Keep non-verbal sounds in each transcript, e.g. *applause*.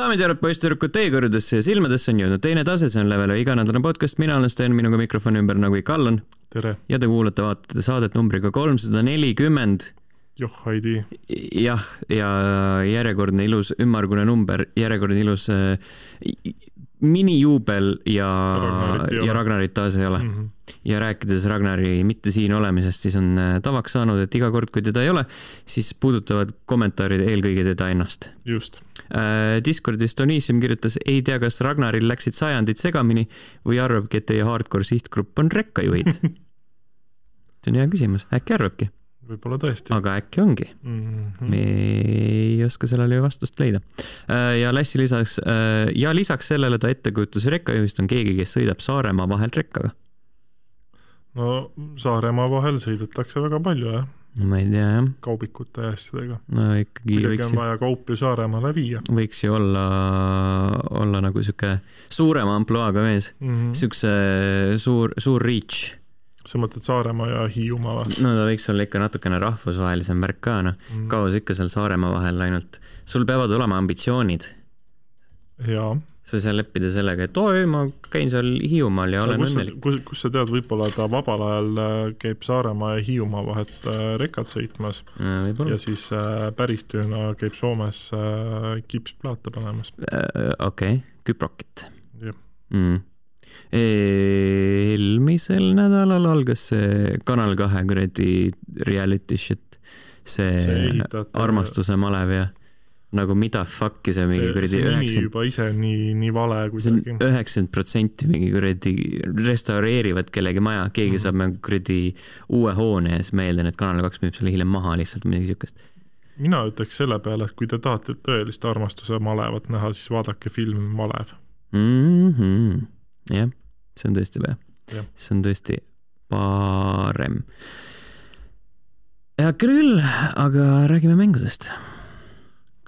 daamid ja härrad, poisssüdrukud, teie kõrgedesse ja silmadesse on jõudnud teine tase, see on Levele iganädalane podcast, mina olen Sten, minuga mikrofoni ümber nagu ikka Allan. ja te kuulate, vaatate saadet numbriga kolmsada nelikümmend. joh, Heidi. jah, ja järjekordne ilus ümmargune number, järjekordne ilus äh, minijuubel ja, ja Ragnarit taas ei ole mm. -hmm. Ja rääkides Ragnari mitte siin olemisest, siis on äh, tavaks saanud, et iga kord, kui teda ei ole, siis puudutavad kommentaarid eelkõige teda ennast. just äh,. Discordis Donissium kirjutas, ei tea, kas Ragnaril läksid sajandid segamini või arvabki, et teie hardcore sihtgrupp on rekkajuhid *laughs* see on hea küsimus, äkki arvabki võib-olla tõesti. aga äkki ongi mm. -hmm. me ei oska sellele ju vastust leida. Äh, ja Lassi lisaks ja lisaks sellele ta ettekujutus rekkajuhist on keegi, kes sõidab Saaremaa vahelt rekkaga. No Saaremaa vahel sõidetakse väga palju, jah ma ei tea jah. kaubikute ja asjadega. no ikkagi kuidagi võiks on vaja kaupu Saaremaale viia. võiks ju olla, olla nagu sihuke suurema ampluaaga mees mm -hmm., siukse suur, suur reach sa mõtled Saaremaa ja Hiiumaa või? no ta võiks olla ikka natukene rahvusvahelisem värk ka, noh mm.. kaua sa ikka seal Saaremaa vahel ainult, sul peavad olema ambitsioonid. jaa. Sa ei saa leppida sellega, et oo ei, ma käin seal Hiiumaal ja olen õnnelik. kus, kus sa tead, võib-olla ta vabal ajal äh, käib Saaremaa ja Hiiumaa vahet äh, rekad sõitmas ja, ja siis äh, päris tööna käib Soomes kipsplaate panemas. okei okay., küprokit. jah mm eelmisel nädalal algas see Kanal kahe kuradi reality shit, see, see armastuse malev ja nagu mida fuck'i see mingi kuradi üheksakümmend. juba ise nii, nii vale kuidagi. üheksakümmend protsenti mingi kuradi restaureerivad kellegi maja, keegi mm -hmm. saab nagu kuradi uue hoone ja siis ma eeldan, et Kanal kaks müüb selle hiljem maha lihtsalt midagi siukest. mina ütleks selle peale, et kui te tahate tõelist armastuse malevat näha, siis vaadake film Malev mm. -hmm. jah see on tõesti hea. see on tõesti parem. hea küll, aga räägime mängudest.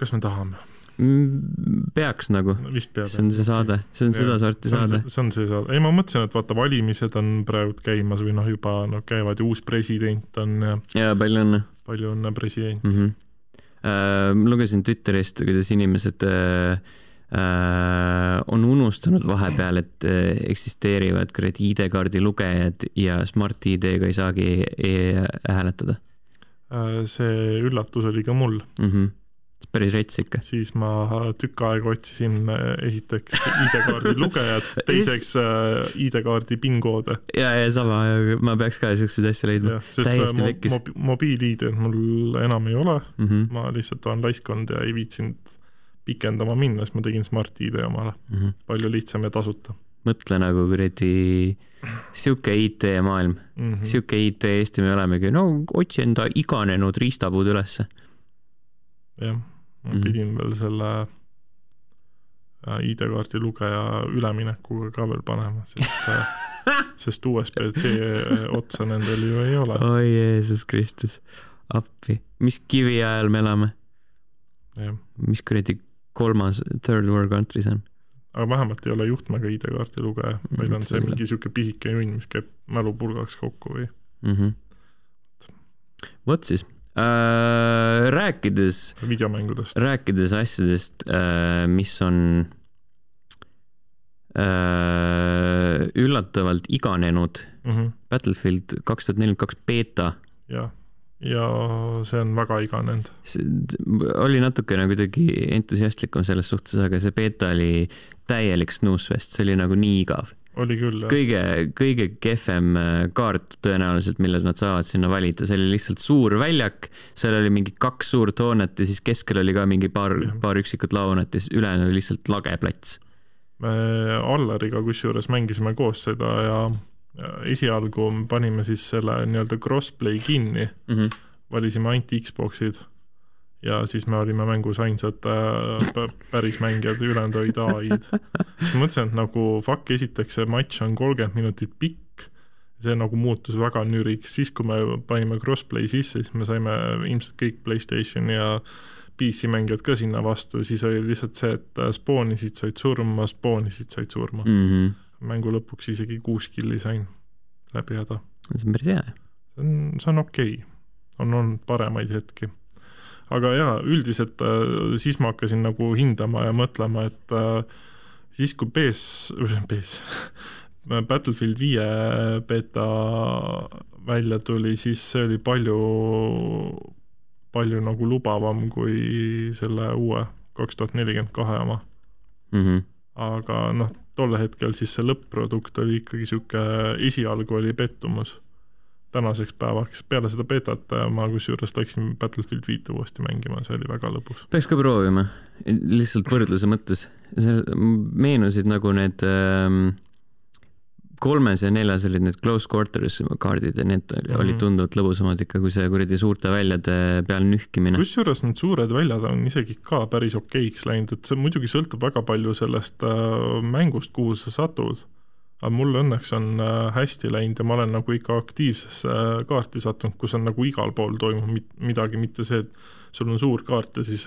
Kas me tahame? Mm, peaks nagu. see on see saade, see on sedasorti saade. see on see saade, ei ma mõtlesin, et vaata, valimised on praegu käimas või noh, juba noh, käivad ja uus president on ja. ja palju õnne. palju õnne, president mm. -hmm. Uh, lugesin Twitterist, kuidas inimesed uh, Äh, on unustanud vahepeal, et äh, eksisteerivad kuradi ID-kaardi lugejad ja Smart-ID-ga ei saagi e hääletada. Äh, see üllatus oli ka mul mm. -hmm päris rets ikka. siis ma tükk aega otsisin esiteks ID-kaardi lugejat, *laughs* teiseks ID-kaardi PIN-koode. ja, ja sama, ma peaks ka siukseid asju leidma. täiesti pekkis mo. mobiil-ID-d mul enam ei ole mm, -hmm. ma lihtsalt olen laisk olnud ja ei viitsinud pikendama minna, siis ma tegin Smart-ID omale mm, -hmm. palju lihtsam ja tasuta. mõtle nagu kuradi sihuke IT-maailm mm, -hmm. sihuke IT-Eesti me olemegi, no otsi enda iganenud riistapuud ülesse. jah, ma -hmm. pidin veel selle äh, ID-kaardi lugeja üleminekuga ka veel panema, sest äh, *laughs* sest USB-C otsa nendel ju ei ole. oi Jeesus Kristus, appi, mis kiviajal me elame? mis kuradi kolmas third world country see on. aga vähemalt ei ole juhtmega ID-kaardi lugeja, meil mm, on see mingi sihuke pisike junn, mis käib mälupulgaks kokku või mm -hmm.? vot siis äh,, rääkides. videomängudest. rääkides asjadest äh,, mis on äh, üllatavalt iganenud mm. -hmm. Battlefield kaks tuhat nelikümmend kaks beeta. jah ja see on väga iganenud. oli natukene kuidagi entusiastlikum selles suhtes, aga see beeta oli täielik snuusfest, see oli nagu nii igav. Oli küll, jah. kõige, kõige kehvem äh, kaart tõenäoliselt, mille nad saavad sinna valida, see oli lihtsalt suur väljak, seal oli mingi kaks suurt hoonet ja siis keskel oli ka mingi paar, paar üksikut launet ja siis ülejäänu oli lihtsalt lage plats. me Allariga kusjuures mängisime koos seda ja esialgu panime siis selle nii-öelda crossplay kinni mm, -hmm. valisime ainult Xbox'id ja siis me olime mängus ainsad äh, päris mängijad, ülejäänud olid ai-d. siis mõtlesin, et nagu fuck, esiteks see matš on kolmkümmend minutit pikk, see nagu muutus väga nüriks, siis kui me panime crossplay sisse, siis me saime ilmselt kõik Playstationi ja PC mängijad ka sinna vastu, siis oli lihtsalt see, et äh, spoonisid said surma, spoonisid said surma mm. -hmm mängu lõpuks isegi kuus killi sain läbi häda. see on päris hea. see on, see on okei okay., on olnud paremaid hetki. Aga jaa, üldiselt äh, siis ma hakkasin nagu hindama ja mõtlema, et äh, siis, kui BS, BS *laughs* Battlefield viie beeta välja tuli, siis see oli palju, palju nagu lubavam kui selle uue kaks tuhat nelikümmend kahe oma mm. -hmm. aga noh, tol hetkel siis see lõpp-produkt oli ikkagi niisugune, esialgu oli pettumus. Tänaseks päevaks, peale seda betat ma kusjuures läksin Battlefield viite uuesti mängima, see oli väga lõbus. peaks ka proovima, lihtsalt võrdluse mõttes. meenusid nagu need ähm kolmes ja neljas olid need close quarters kaardid ja need mm -hmm. olid tunduvalt lõbusamad ikka kui see kuradi suurte väljade peal nühkimine. kusjuures need suured väljad on isegi ka päris okeiks läinud, et see muidugi sõltub väga palju sellest äh, mängust, kuhu sa satud. Aga mul õnneks on äh, hästi läinud ja ma olen nagu ikka aktiivsesse äh, kaarti sattunud, kus on nagu igal pool toimub midagi, mitte see, et sul on suur kaart ja siis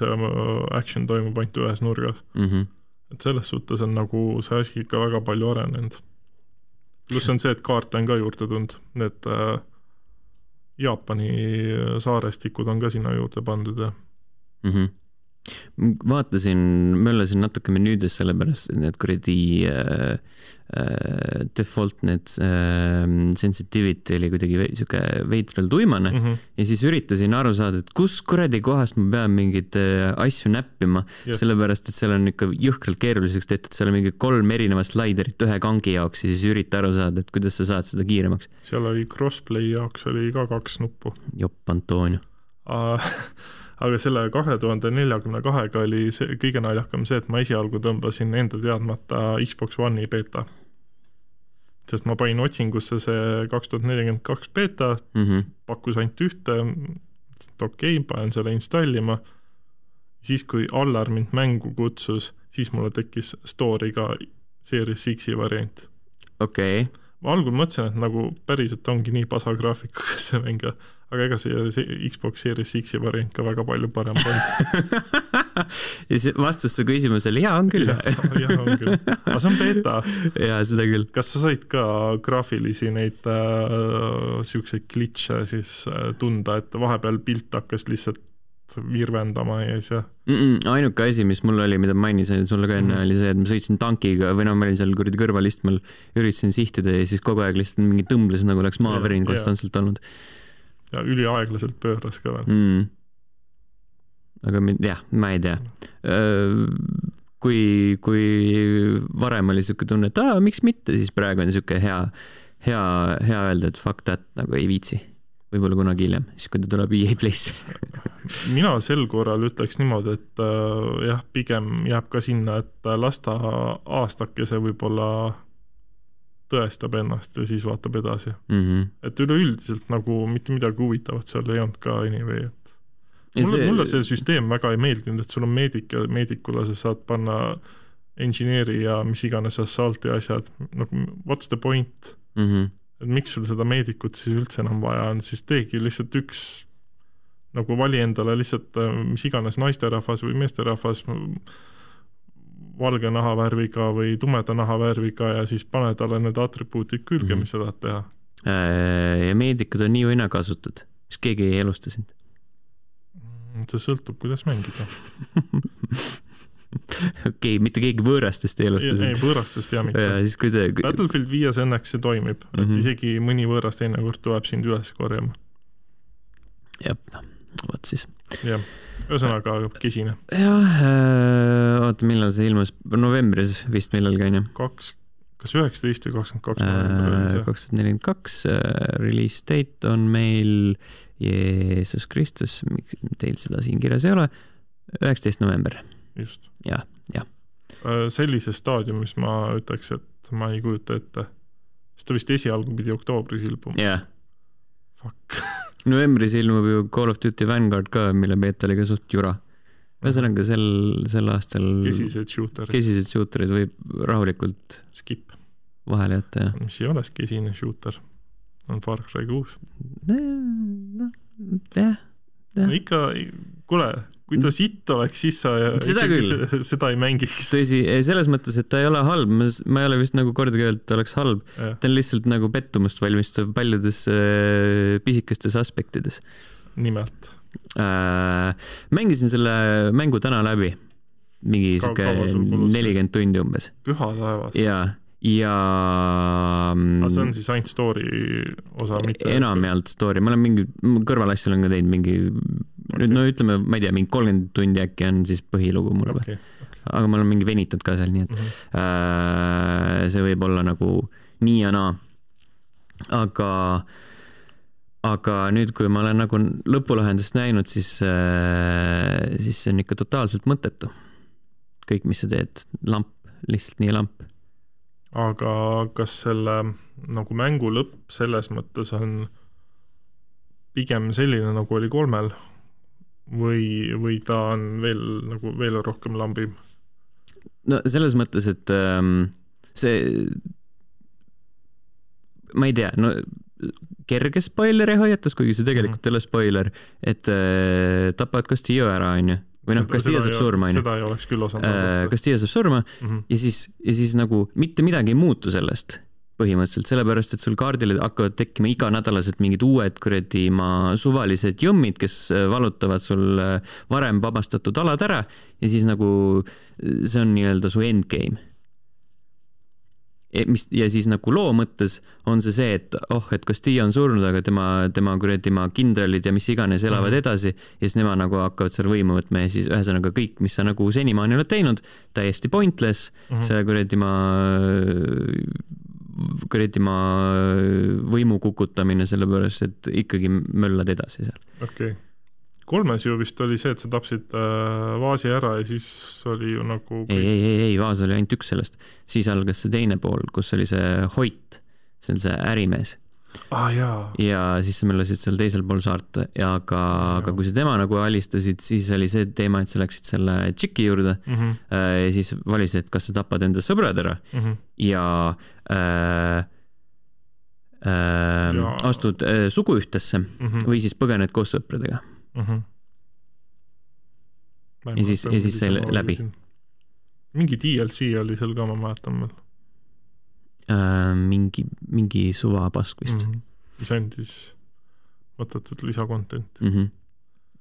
action toimub ainult ühes nurgas mm. -hmm. et selles suhtes on nagu see asi ikka väga palju arenenud pluss on see, et kaarte on ka juurde tulnud, need äh, Jaapani saarestikud on ka sinna juurde pandud ja mm. -hmm vaatasin, möllasin natuke menüüdes, sellepärast et need kuradi äh, äh, default need äh, sensitivity oli kuidagi sihuke veidral tuimane mm -hmm. ja siis üritasin aru saada, et kus kuradi kohast ma pean mingeid äh, asju näppima, sellepärast et seal on ikka jõhkralt keeruliseks tehtud, seal on mingi kolm erinevat slaiderit ühe kangi jaoks ja siis ürita aru saada, et kuidas sa saad seda kiiremaks. seal oli crossplay jaoks oli ka kaks nuppu. jopp Antonio *laughs* aga selle kahe tuhande neljakümne kahega oli see kõige naljakam see, et ma esialgu tõmbasin enda teadmata Xbox One'i beeta. sest ma panin otsingusse see kaks tuhat nelikümmend kaks beeta mm, -hmm. pakkus ainult ühte, et okei okay,, panen selle installima, siis kui Allar mind mängu kutsus, siis mulle tekkis store'iga Series X-i variant. okei okay. Ma algul mõtlesin, et nagu päriselt ongi nii pasa graafikuga *laughs* see mäng aga ega see, see Xbox Series X-i variant ka väga palju parem polnud *laughs* ja see vastus su küsimusele, jaa, on küll. jah, on küll, aga see on beeta. *laughs* jaa, seda küll. kas sa said ka graafilisi neid äh, siukseid glitch'e siis äh, tunda, et vahepeal pilt hakkas lihtsalt virvendama ja siis jah mm -mm, ainuke asi, mis mul oli, mida ma mainisin sulle ka enne mm, -hmm. oli see, et ma sõitsin tankiga või noh, ma olin seal kuradi kõrvalistmel, üritasin sihtida ja siis kogu aeg lihtsalt mingi tõmbles, nagu oleks maavärin konstantselt olnud ja üliaeglaselt pööras ka veel mm.. aga jah, ma ei tea. kui, kui varem oli siuke tunne, et aa, miks mitte, siis praegu on siuke hea, hea, hea öelda, et fuck that, nagu ei viitsi. Võib-olla kunagi hiljem, siis kui ta tuleb EA Play'sse *laughs* mina sel korral ütleks niimoodi, et äh, jah, pigem jääb ka sinna, et las ta aastakese võib-olla tõestab ennast ja siis vaatab edasi mm. -hmm. et üleüldiselt nagu mitte midagi huvitavat seal ei olnud ka anyway, et mulle see..., mulle see süsteem väga ei meeldinud, et sul on meedik ja meedikule sa saad panna engineer'i ja mis iganes assault'i asjad, nagu what's the point mm? -hmm. Et miks sul seda meedikut siis üldse enam vaja on, siis teegi lihtsalt üks nagu vali endale lihtsalt mis iganes naisterahvas või meesterahvas valge nahavärviga või tumeda nahavärviga ja siis pane talle need atribuutid külge mm, -hmm. mis sa tahad teha. Äh, ja meedikud on nii või naa kasutud, kas keegi ei elusta sind? See sõltub, kuidas mängida *laughs* *laughs* okei okay,, mitte keegi võõrastest ei elusta sind? ei, võõrastest jah mitte. ja siis kui te Battlefield viies õnneks see toimib mm, -hmm. et mhm. isegi mõni võõras teinekord tuleb sind üles korjama. jah, vot siis. jah ühesõnaga kesine. jah äh,, oota, millal see ilmus, novembris vist millalgi onju? kaks, kas üheksateist või kakskümmend kaks? Äh, kaks tuhat nelikümmend kaks, äh, release date on meil, Jeesus Kristus, miks teil seda siin kirjas ei ole, üheksateist november. Just. jah, jah. Äh, sellises staadiumis ma ütleks, et ma ei kujuta ette, sest ta vist esialgu pidi oktoobris ilmuma. jah yeah.. Fuck *laughs* novembris ilmub ju Call of Duty Vanguard ka, mille beeta oli ka suht jura. ühesõnaga sel, sel aastal kesised shooterid. kesised shooterid võib rahulikult skip vahele jätta, jah. mis ei ole kesine shooter, on Far Cry kuus. noh, jah, jah. ikka, kuule, kui ta sitt oleks, siis sa seda, seda ei mängiks. tõsi, selles mõttes, et ta ei ole halb, ma, ei ole vist nagu kordagi öelnud, et ta oleks halb. ta on lihtsalt nagu pettumust valmistav paljudes äh, pisikestes aspektides. nimelt. äh,. mängisin selle mängu täna läbi, mingi sihuke nelikümmend tundi umbes püha taevas. ja, ja aga see on siis ainult story osa, mitte enamjaolt story, ma olen mingi kõrvalasju olen ka teinud mingi nüüd no ütleme, ma ei tea, mingi kolmkümmend tundi äkki on siis põhilugu mul juba okei, aga ma olen mingi venitanud ka seal, nii et Mhm. äh, see võib olla nagu nii ja naa. aga, aga nüüd, kui ma olen nagu lõpulahendust näinud, siis äh,, siis see on ikka totaalselt mõttetu. kõik, mis sa teed, lamp, lihtsalt nii lamp. aga kas selle nagu mängu lõpp selles mõttes on pigem selline, nagu oli kolmel või, või ta on veel nagu veel rohkem lambiv? no selles mõttes, et ähm, see, ma ei tea, no kerge spoileri hoiatus, kuigi see tegelikult ei ole spoiler, et äh, tapavad Castillo ära, onju. või noh, Castillo saab surma, onju. seda ei oleks küll osanud äh. Castillo saab surma Mhm. ja siis, ja siis nagu mitte midagi ei muutu sellest põhimõtteliselt, sellepärast et sul kaardile hakkavad tekkima iganädalased mingid uued kuradi maa suvalised jõmmid, kes äh, vallutavad sul äh, varem vabastatud alad ära ja siis nagu äh, see on nii-öelda su endgame. mis ja siis nagu loo mõttes on see see, et oh, et Castillo on surnud, aga tema, tema kuradi tema kindralid ja mis iganes elavad Mhm. edasi ja siis nemad nagu hakkavad seal võimu võtma ja siis ühesõnaga kõik, mis sa nagu senimaani oled teinud, täiesti pointless Mhm. see kuradi ma, kuradi ma võimu kukutamine, sellepärast et ikkagi möllad edasi seal. okei okay.. kolmes ju vist oli see, et sa tapsid äh, vaasi ära ja siis oli ju nagu ei, ei, ei, ei, Vaas oli ainult üks sellest, siis algas see teine pool, kus oli see Hoit, see on see ärimees ah, ja siis sa möllasid seal teisel pool saart ja aga, aga kui sa tema nagu alistasid, siis oli see teema, et sa läksid selle tšiki juurde Mhm, äh, ja siis valisid, kas sa tapad enda sõbrad ära mhm. ja äh, äh, Ja- astud äh, suguühtesse Mhm. või siis põgened koos sõpradega. Ja siis- ja siis sai läbi.. mingi DLC oli seal ka, ma mäletan veel Äh, mingi, mingi suvapask vist mm. -hmm. mis andis mõttetut lisakontenti. mm. -hmm.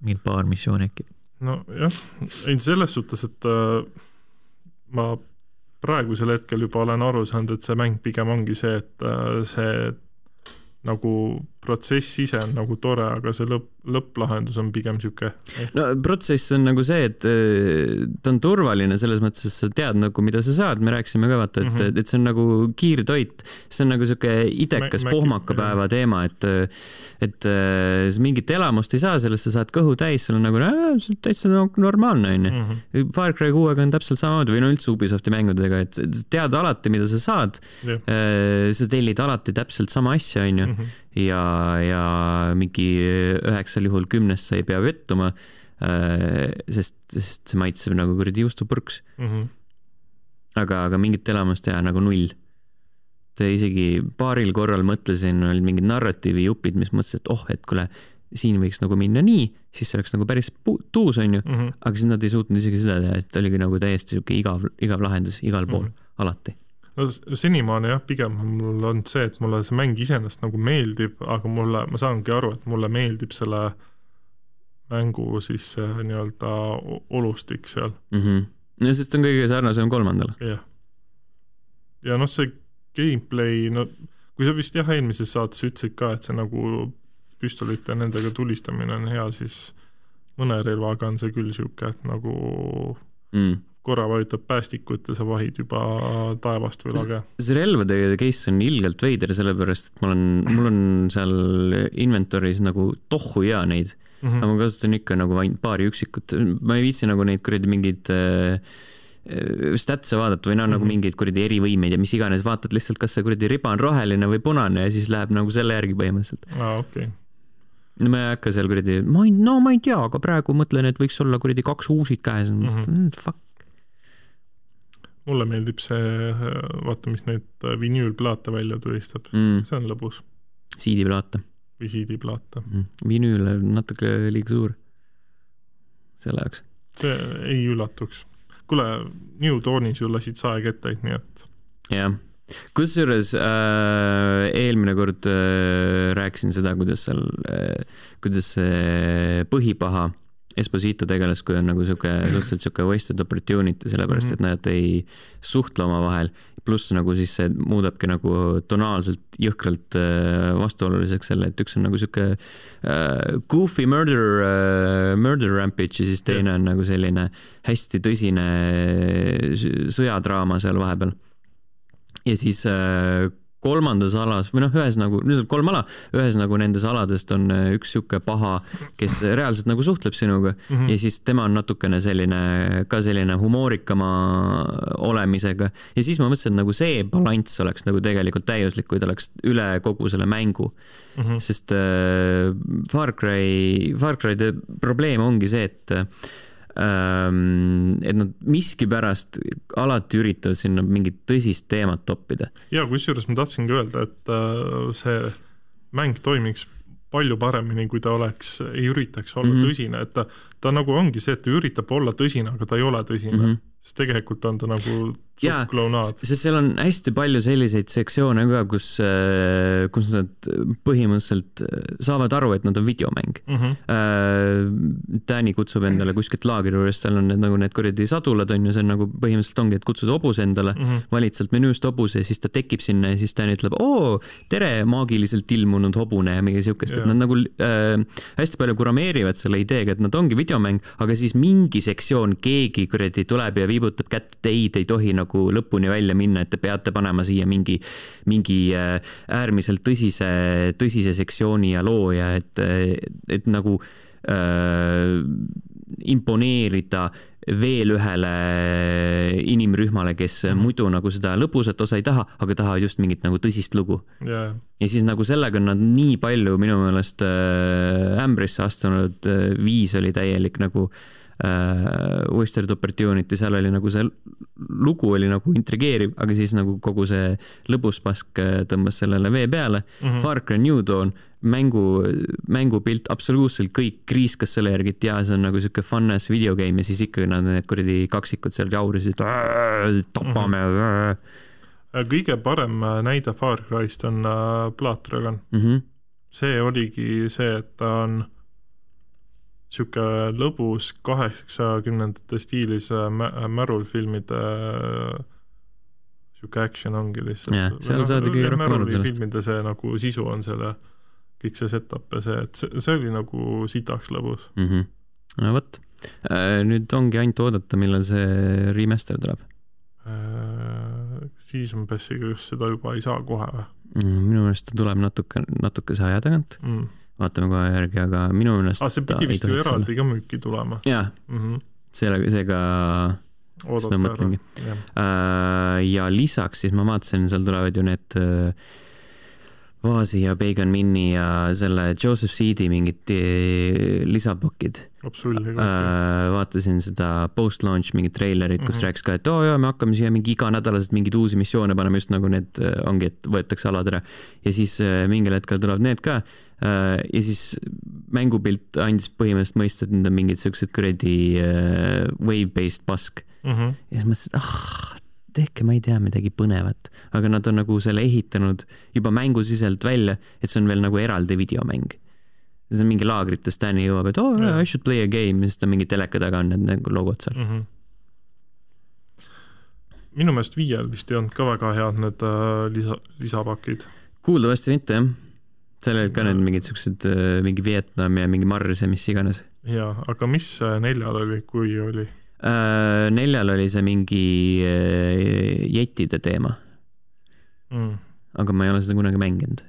mingi paar missiooni äkki. nojah, ei selles suhtes, et äh, ma praegusel hetkel juba olen aru saanud, et see mäng pigem ongi see, et äh, see nagu protsess ise on nagu tore, aga see lõpp, lõpplahendus on pigem sihuke. no protsess on nagu see, et äh, ta on turvaline selles mõttes, et sa tead nagu, mida sa saad, me rääkisime ka vaata, et mm. -hmm. et see on nagu kiirtoit, see on nagu sihuke idekas pohmakapäeva teema, et et äh, sa mingit elamust ei saa sellest, sa saad kõhu täis, sul on nagu äh, täitsa normaalne onju. Mhm. Far Cry kuuega on täpselt samamoodi või no üldse Ubisofti mängudega, et tead alati, mida sa saad. jah, sa tellid alati täpselt sama asja, onju, Mhm. ja, ja mingi üheksal juhul kümnest sa ei pea vettuma. sest, sest see maitseb nagu kuradi juustupurks, Mhm. aga, aga mingit elamust teha nagu null. et isegi paaril korral mõtlesin, olid mingid narratiivijupid, mis mõtlesid, et oh, et kuule, siin võiks nagu minna nii, siis see oleks nagu päris tuus, onju. Mhm. aga siis nad ei suutnud isegi seda teha, et oligi nagu täiesti sihuke igav, igav lahendus igal pool Mhm. alati. No senimaani jah, pigem on mul olnud see, et mulle see mäng iseenesest nagu meeldib, aga mulle, ma saangi aru, et mulle meeldib selle mängu siis see nii-öelda olustik seal, mm. -hmm. no sest on kõige sarnasem kolmandale. jah. ja noh, see gameplay, no kui sa vist jah, eelmises saates ütlesid ka, et see nagu püstolite nendega tulistamine on hea, siis mõne relvaga on see küll niisugune, et nagu Mm. Korra vajutad päästikut ja sa vahid juba taevast või lage. see relvade case on ilgelt veider, sellepärast et ma olen, mul on seal inventory's nagu tohu hea neid, Mhm. aga ma kasutan ikka nagu ainult paari üksikut, ma ei viitsi nagu neid kuradi mingeid äh, statse vaadata või noh, nagu Mhm. mingeid kuradi erivõimeid ja mis iganes, vaatad lihtsalt, kas see kuradi riba on roheline või punane ja siis läheb nagu selle järgi põhimõtteliselt. aa, okei. no ma ei hakka seal kuradi, ma ei, no ma ei tea, aga praegu mõtlen, et võiks olla kuradi kaks uusit käes mm. -hmm. Fuck. Mulle meeldib see, vaata, mis neid vinüülplaate välja tulistab, mm,. see on lõbus. CD-plaate visiidiplaate, mm.. vinüül on natuke liiga suur selle jaoks. see ei üllatuks. kuule, New Dawnis ju lasid saeg ette, nii et jah, kusjuures äh, eelmine kord äh, rääkisin seda, kuidas seal äh,, kuidas see põhipaha Esposito tegeles, kui on nagu sihuke suhteliselt sihuke wasted opportunity, sellepärast et nad ei suhtle omavahel. pluss nagu siis see muudabki nagu tonaalselt jõhkralt äh, vastuoluliseks selle, et üks on nagu sihuke äh, goofy murder äh,, murder rampage ja siis teine on nagu selline hästi tõsine sõjadraama seal vahepeal. Ja siis äh, kolmandas alas või noh, ühes nagu, nüüd on kolm ala, ühes nagu nendest aladest on äh, üks sihuke paha, kes reaalselt nagu suhtleb sinuga mm -hmm. ja siis tema on natukene selline, ka selline humoorikama olemisega. ja siis ma mõtlesin, et nagu see balanss oleks nagu tegelikult täiuslik, kui ta oleks üle kogu selle mängu mm. -hmm. sest äh, Far Cry, Far Cry'de probleem ongi see, et äh, et nad miskipärast alati üritavad sinna mingit tõsist teemat toppida. ja kusjuures ma tahtsingi öelda, et äh, see mäng toimiks palju paremini, kui ta oleks, ei üritaks olla mm -hmm. tõsine, et ta, ta nagu ongi see, et ta üritab olla tõsine, aga ta ei ole tõsine mm. -hmm. Sest tegelikult on ta nagu jaa, sest seal on hästi palju selliseid sektsioone ka, kus, äh, kus nad põhimõtteliselt äh, saavad aru, et nad on videomäng mm. -hmm. Danny kutsub endale kuskilt laagri juurest, seal on need nagu need kuradi sadulad on ju, see on nagu põhimõtteliselt ongi, et kutsud hobuse endale mm, -hmm. valid sealt menüüst hobuse ja siis ta tekib sinna ja siis Danny ütleb, oo, tere, maagiliselt ilmunud hobune ja midagi siukest, et nad nagu äh, hästi palju kurameerivad selle ideega, et nad ongi videomäng, aga siis mingi sektsioon, keegi kuradi tuleb ja viibutab kätt, ei, te ei tohi nagu lõpuni välja minna, et te peate panema siia mingi, mingi äh, äärmiselt tõsise, tõsise sektsiooni ja loo ja et, et nagu äh, imponeerida veel ühele inimrühmale, kes mm -hmm. muidu nagu seda lõbusat osa ei taha, aga tahavad just mingit nagu tõsist lugu yeah.. ja siis nagu sellega on nad nii palju minu meelest äh, ämbrisse astunud, äh, viis oli täielik nagu äh, äh, Wasted Opportunity, seal oli nagu see lugu oli nagu intrigeeriv, aga siis nagu kogu see lõbuspask äh, tõmbas sellele vee peale mm. -hmm. Far Cry New Dawn, mängu, mängupilt absoluutselt kõik kriiskas selle järgi, et jaa, see on nagu sihuke fun ass videogame ja siis ikkagi nad need kuradi kaksikud seal jaurisid, tapame mm. -hmm. kõige parem äh, näide Far Cry'st on äh, Blood Dragon mm. -hmm. see oligi see, et ta on sihuke lõbus kaheksakümnendate stiilis äh, äh, märulfilmide äh, sihuke action ongi lihtsalt. jah, seal saadi kõige rohkem aru sellest. filmide see nagu sisu on selle, kõik see setup ja see, et see, see oli nagu sitaks lõbus mm. -hmm. no vot, nüüd ongi ainult oodata, millal see remaster tuleb äh,. Season Passiga just seda juba ei saa kohe või mm,? minu meelest ta tuleb natuke, natukese aja tagant mm vaatame kohe järgi, aga minu meelest ah, see pidi vist ju eraldi ka müüki tulema. jaa mm -hmm., sellega, seega seda mõtlengi. Uh, ja lisaks siis ma vaatasin, seal tulevad ju need uh, Vaasi ja Bacon Minni ja selle Joseph Seedi mingid äh, lisapakid. uh, vaatasin seda post-launch mingit treilerit, kus mm -hmm. rääkis ka, et oo oh, jaa, me hakkame siia mingi iganädalaselt mingeid uusi missioone panema, just nagu need ongi, et võetakse alad ära. ja siis uh, mingil hetkel tulevad need ka Äh, ja siis mängupilt andis põhimõtteliselt mõista, et need on mingid siuksed kuradi wave-based pask mm. -hmm. ja siis mõtlesin, et ah, tehke, ma ei tea, midagi põnevat, aga nad on nagu selle ehitanud juba mängusiselt välja, et see on veel nagu eraldi videomäng. siis on mingi laagrites Danny jõuab, et oh I should play a game ja siis ta mingi teleka taga on need nagu logod seal mm. -hmm minu meelest viiel vist ei olnud ka väga head need uh, lisa, lisapakid. kuuldavasti mitte jah seal olid ka need mingid siuksed, äh, mingi Vietnam ja mingi Mars ja mis iganes. jaa, aga mis äh, neljal oli, kui oli? Äh, neljal oli see mingi jetide teema mm.. aga ma ei ole seda kunagi mänginud.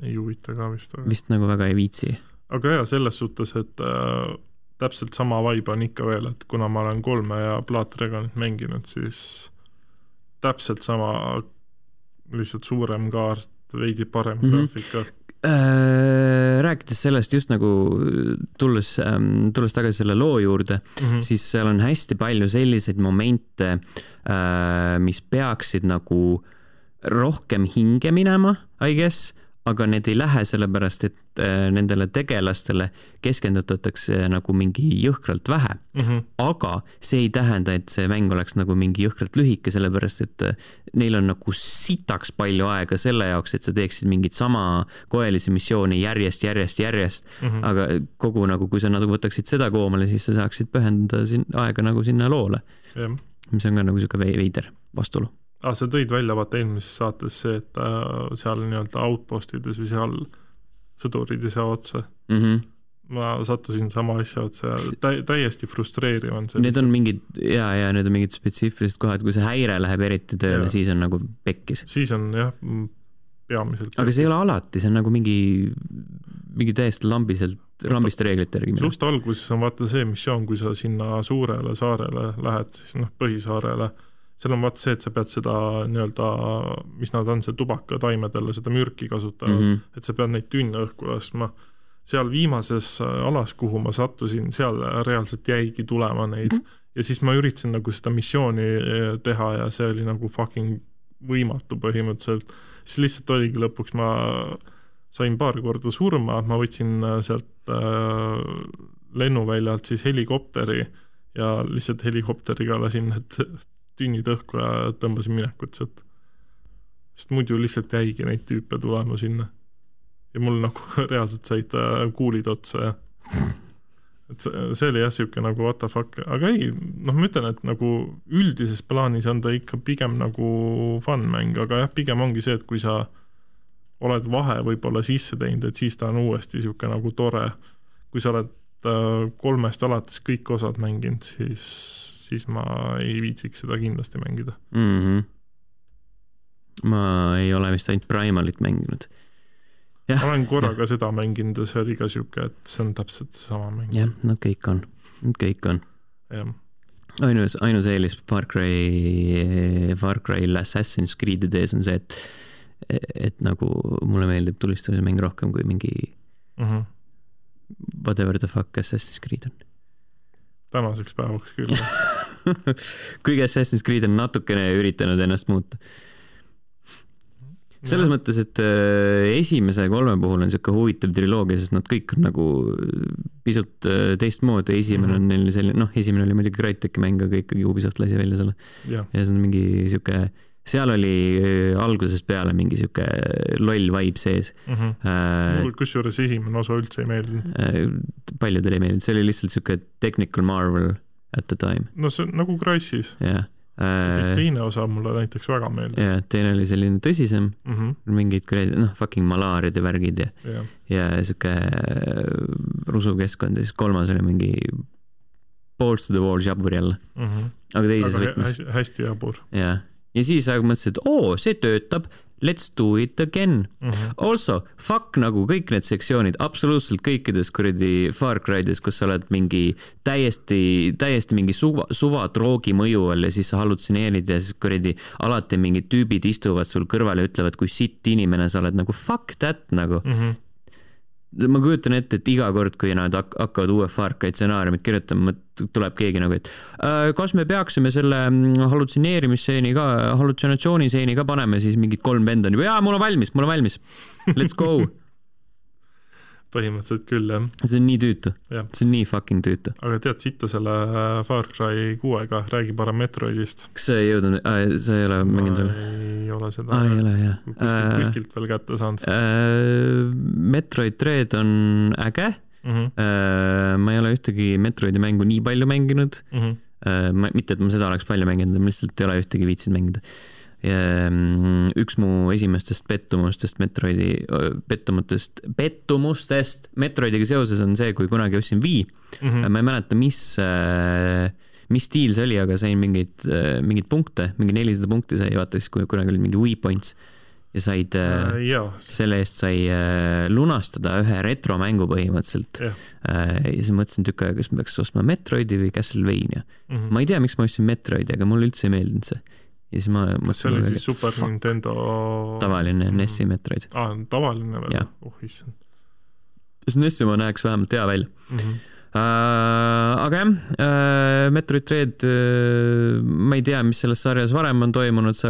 ei huvita ka vist. vist nagu väga ei viitsi. aga jaa, selles suhtes, et äh, täpselt sama vibe on ikka veel, et kuna ma olen kolme ja Blood Dragonit mänginud, siis täpselt sama, lihtsalt suurem kaart, veidi parem mm -hmm. graafika äh, rääkides sellest just nagu tulles, ähm, tulles tagasi selle loo juurde mm, -hmm. siis seal on hästi palju selliseid momente, äh, mis peaksid nagu rohkem hinge minema, I guess, aga need ei lähe sellepärast, et äh, nendele tegelastele keskendutatakse nagu mingi jõhkralt vähe mm. -hmm. aga see ei tähenda, et see mäng oleks nagu mingi jõhkralt lühike, sellepärast et äh, neil on nagu sitaks palju aega selle jaoks, et sa teeksid mingit sama koelisi missiooni järjest, järjest, järjest mm. -hmm. aga kogu nagu, kui sa nagu võtaksid seda koomale, siis sa saaksid pühendada siin aega nagu sinna loole. mis on ka nagu sihuke veider vastuolu ah,. sa tõid välja vaata eelmises saates see, et äh, seal nii-öelda outpostides või seal sõdurid ei saa otsa mm. -hmm ma sattusin sama asja otsa tä-, täiesti frustreeriv on see. Need on mingid ja, ja need on mingid spetsiifilised kohad, kui see häire läheb eriti tööle, siis on nagu pekkis. siis on jah, peamiselt. aga see ei ole alati, see on nagu mingi, mingi täiesti lambiselt, lambiste reeglite järgi. suht alguses on vaata see missioon, kui sa sinna suurele saarele lähed, siis noh, põhisaarele seal on vaata see, et sa pead seda nii-öelda, mis nad on, see tubakataimedele seda mürki kasutavad mm, -hmm. et sa pead neid tünne õhku laskma. seal viimases alas, kuhu ma sattusin, seal reaalselt jäigi tulema neid mm -hmm. ja siis ma üritasin nagu seda missiooni eh, teha ja see oli nagu fucking võimatu põhimõtteliselt. siis lihtsalt oligi lõpuks ma sain paar korda surma, ma võtsin äh, sealt äh, lennuväljalt siis helikopteri ja lihtsalt helikopteriga lasin need tünnid õhku ja tõmbasin minekut sealt. sest muidu lihtsalt jäigi neid tüüpe tulema sinna. ja mul nagu *laughs* reaalselt said äh, kuulid otsa ja *laughs* et see, oli jah, niisugune nagu what the fuck, aga ei, noh, ma ütlen, et nagu üldises plaanis on ta ikka pigem nagu fun mäng, aga jah, pigem ongi see, et kui sa oled vahe võib-olla sisse teinud, et siis ta on uuesti niisugune nagu tore. kui sa oled äh, kolmest alates kõik osad mänginud, siis siis ma ei viitsiks seda kindlasti mängida mm. -hmm. ma ei ole vist ainult Primalit mänginud. ma olen korra ka seda mänginud ja see oli ka sihuke, et see on täpselt seesama mäng. jah, nad kõik on, nad kõik on. ainus, ainus eelis Far Cry, Far Cry'l Assassin's Creed'i ees on see, et, et nagu mulle meeldib tulistamise mäng rohkem kui mingi mm -hmm. whatever the fuck Assassin's Creed on. tänaseks päevaks küll *laughs* *laughs* kuigi Assassin's Creed on natukene üritanud ennast muuta. selles mõttes, et äh, esimese kolme puhul on sihuke huvitav triloogia, sest nad kõik on nagu pisut äh, teistmoodi, esimene on neil selline, noh, esimene oli muidugi Crytek'i mäng, aga ikkagi Ubisoft lasi välja selle. ja see on mingi sihuke seal oli äh, algusest peale mingi sihuke loll vibe sees mm. -hmm. Äh, mul kusjuures esimene osa üldse ei meeldinud äh,. paljudele ei meeldinud, see oli lihtsalt sihuke technical marvel at the time. no see on nagu Crysis. jah äh,. siis teine osa mulle näiteks väga meeldis. jah, teine oli selline tõsisem mm, -hmm. mingid kuradi, noh, fucking malaariad ja värgid ja yeah., ja sihuke äh, rusukeskkond ja siis kolmas oli mingi balls to the wall žabur jälle mm. -hmm. aga teises aga võtmes. hästi, hästi jabur. jah, ja siis aga mõtlesin, et oo, see töötab let's do it again mm. -hmm. Also, fuck nagu kõik need sektsioonid, absoluutselt kõikides kuradi Far Cry'des, kus sa oled mingi täiesti, täiesti mingi suva, suvatroogi mõju all ja siis sa hallutsineerid ja siis kuradi alati mingid tüübid istuvad sul kõrval ja ütlevad, kui sitt inimene sa oled, nagu fuck that nagu mm. -hmm ma kujutan ette, et iga kord, kui nad hakkavad uue Far Cry stsenaariumit kirjutama, tuleb keegi nagu, et äh, kas me peaksime selle mm, hallutseneerimisseeni ka, hallutsinatsiooniseeni ka panema, siis mingid kolm venda on juba, jaa, mul on valmis, mul on valmis. Let's go *laughs* põhimõtteliselt küll, jah. see on nii tüütu. see on nii fucking tüütu. aga tead sitta selle äh, Far Cry kuuega, räägi parem Metroidist. kas sa ei jõudnud äh,, sa ei ole mänginud veel? ei ole seda ah,. ei ole, jah. kuskilt äh,, kuskilt veel kätte saanud äh,. Metroid Dread on äge mm. -hmm. Äh, ma ei ole ühtegi Metroidi mängu nii palju mänginud mm. -hmm. Äh, ma, mitte, et ma seda oleks palju mänginud, ma lihtsalt ei ole ühtegi viitsinud mängida äh, üks mu esimestest pettumustest Metroidi, pettumutest, pettumustest Metroidiga seoses on see, kui kunagi ostsin Wii mm. -hmm. ma ei mäleta, mis, mis stiil see oli, aga sain mingeid, mingeid punkte, mingi nelisada punkti sai, vaata siis, kui kunagi oli mingi Wii Points ja said äh selle eest sai lunastada ühe retromängu põhimõtteliselt yeah.. Äh, ja siis mõtlesin tükk aega, kas ma peaks ostma Metroidi või Castlevania mm. -hmm. ma ei tea, miks ma ostsin Metroidi, aga mulle üldse ei meeldinud see ja siis ma mõtlesin. see oli siis Super fuck. Nintendo. tavaline NES-i Metroid. aa, tavaline veel? oh issand. sest NES-i oma näeks vähemalt hea välja mm. -hmm. Uh, aga jah uh,, Metroid Dread, ma ei tea, mis selles sarjas varem on toimunud, sa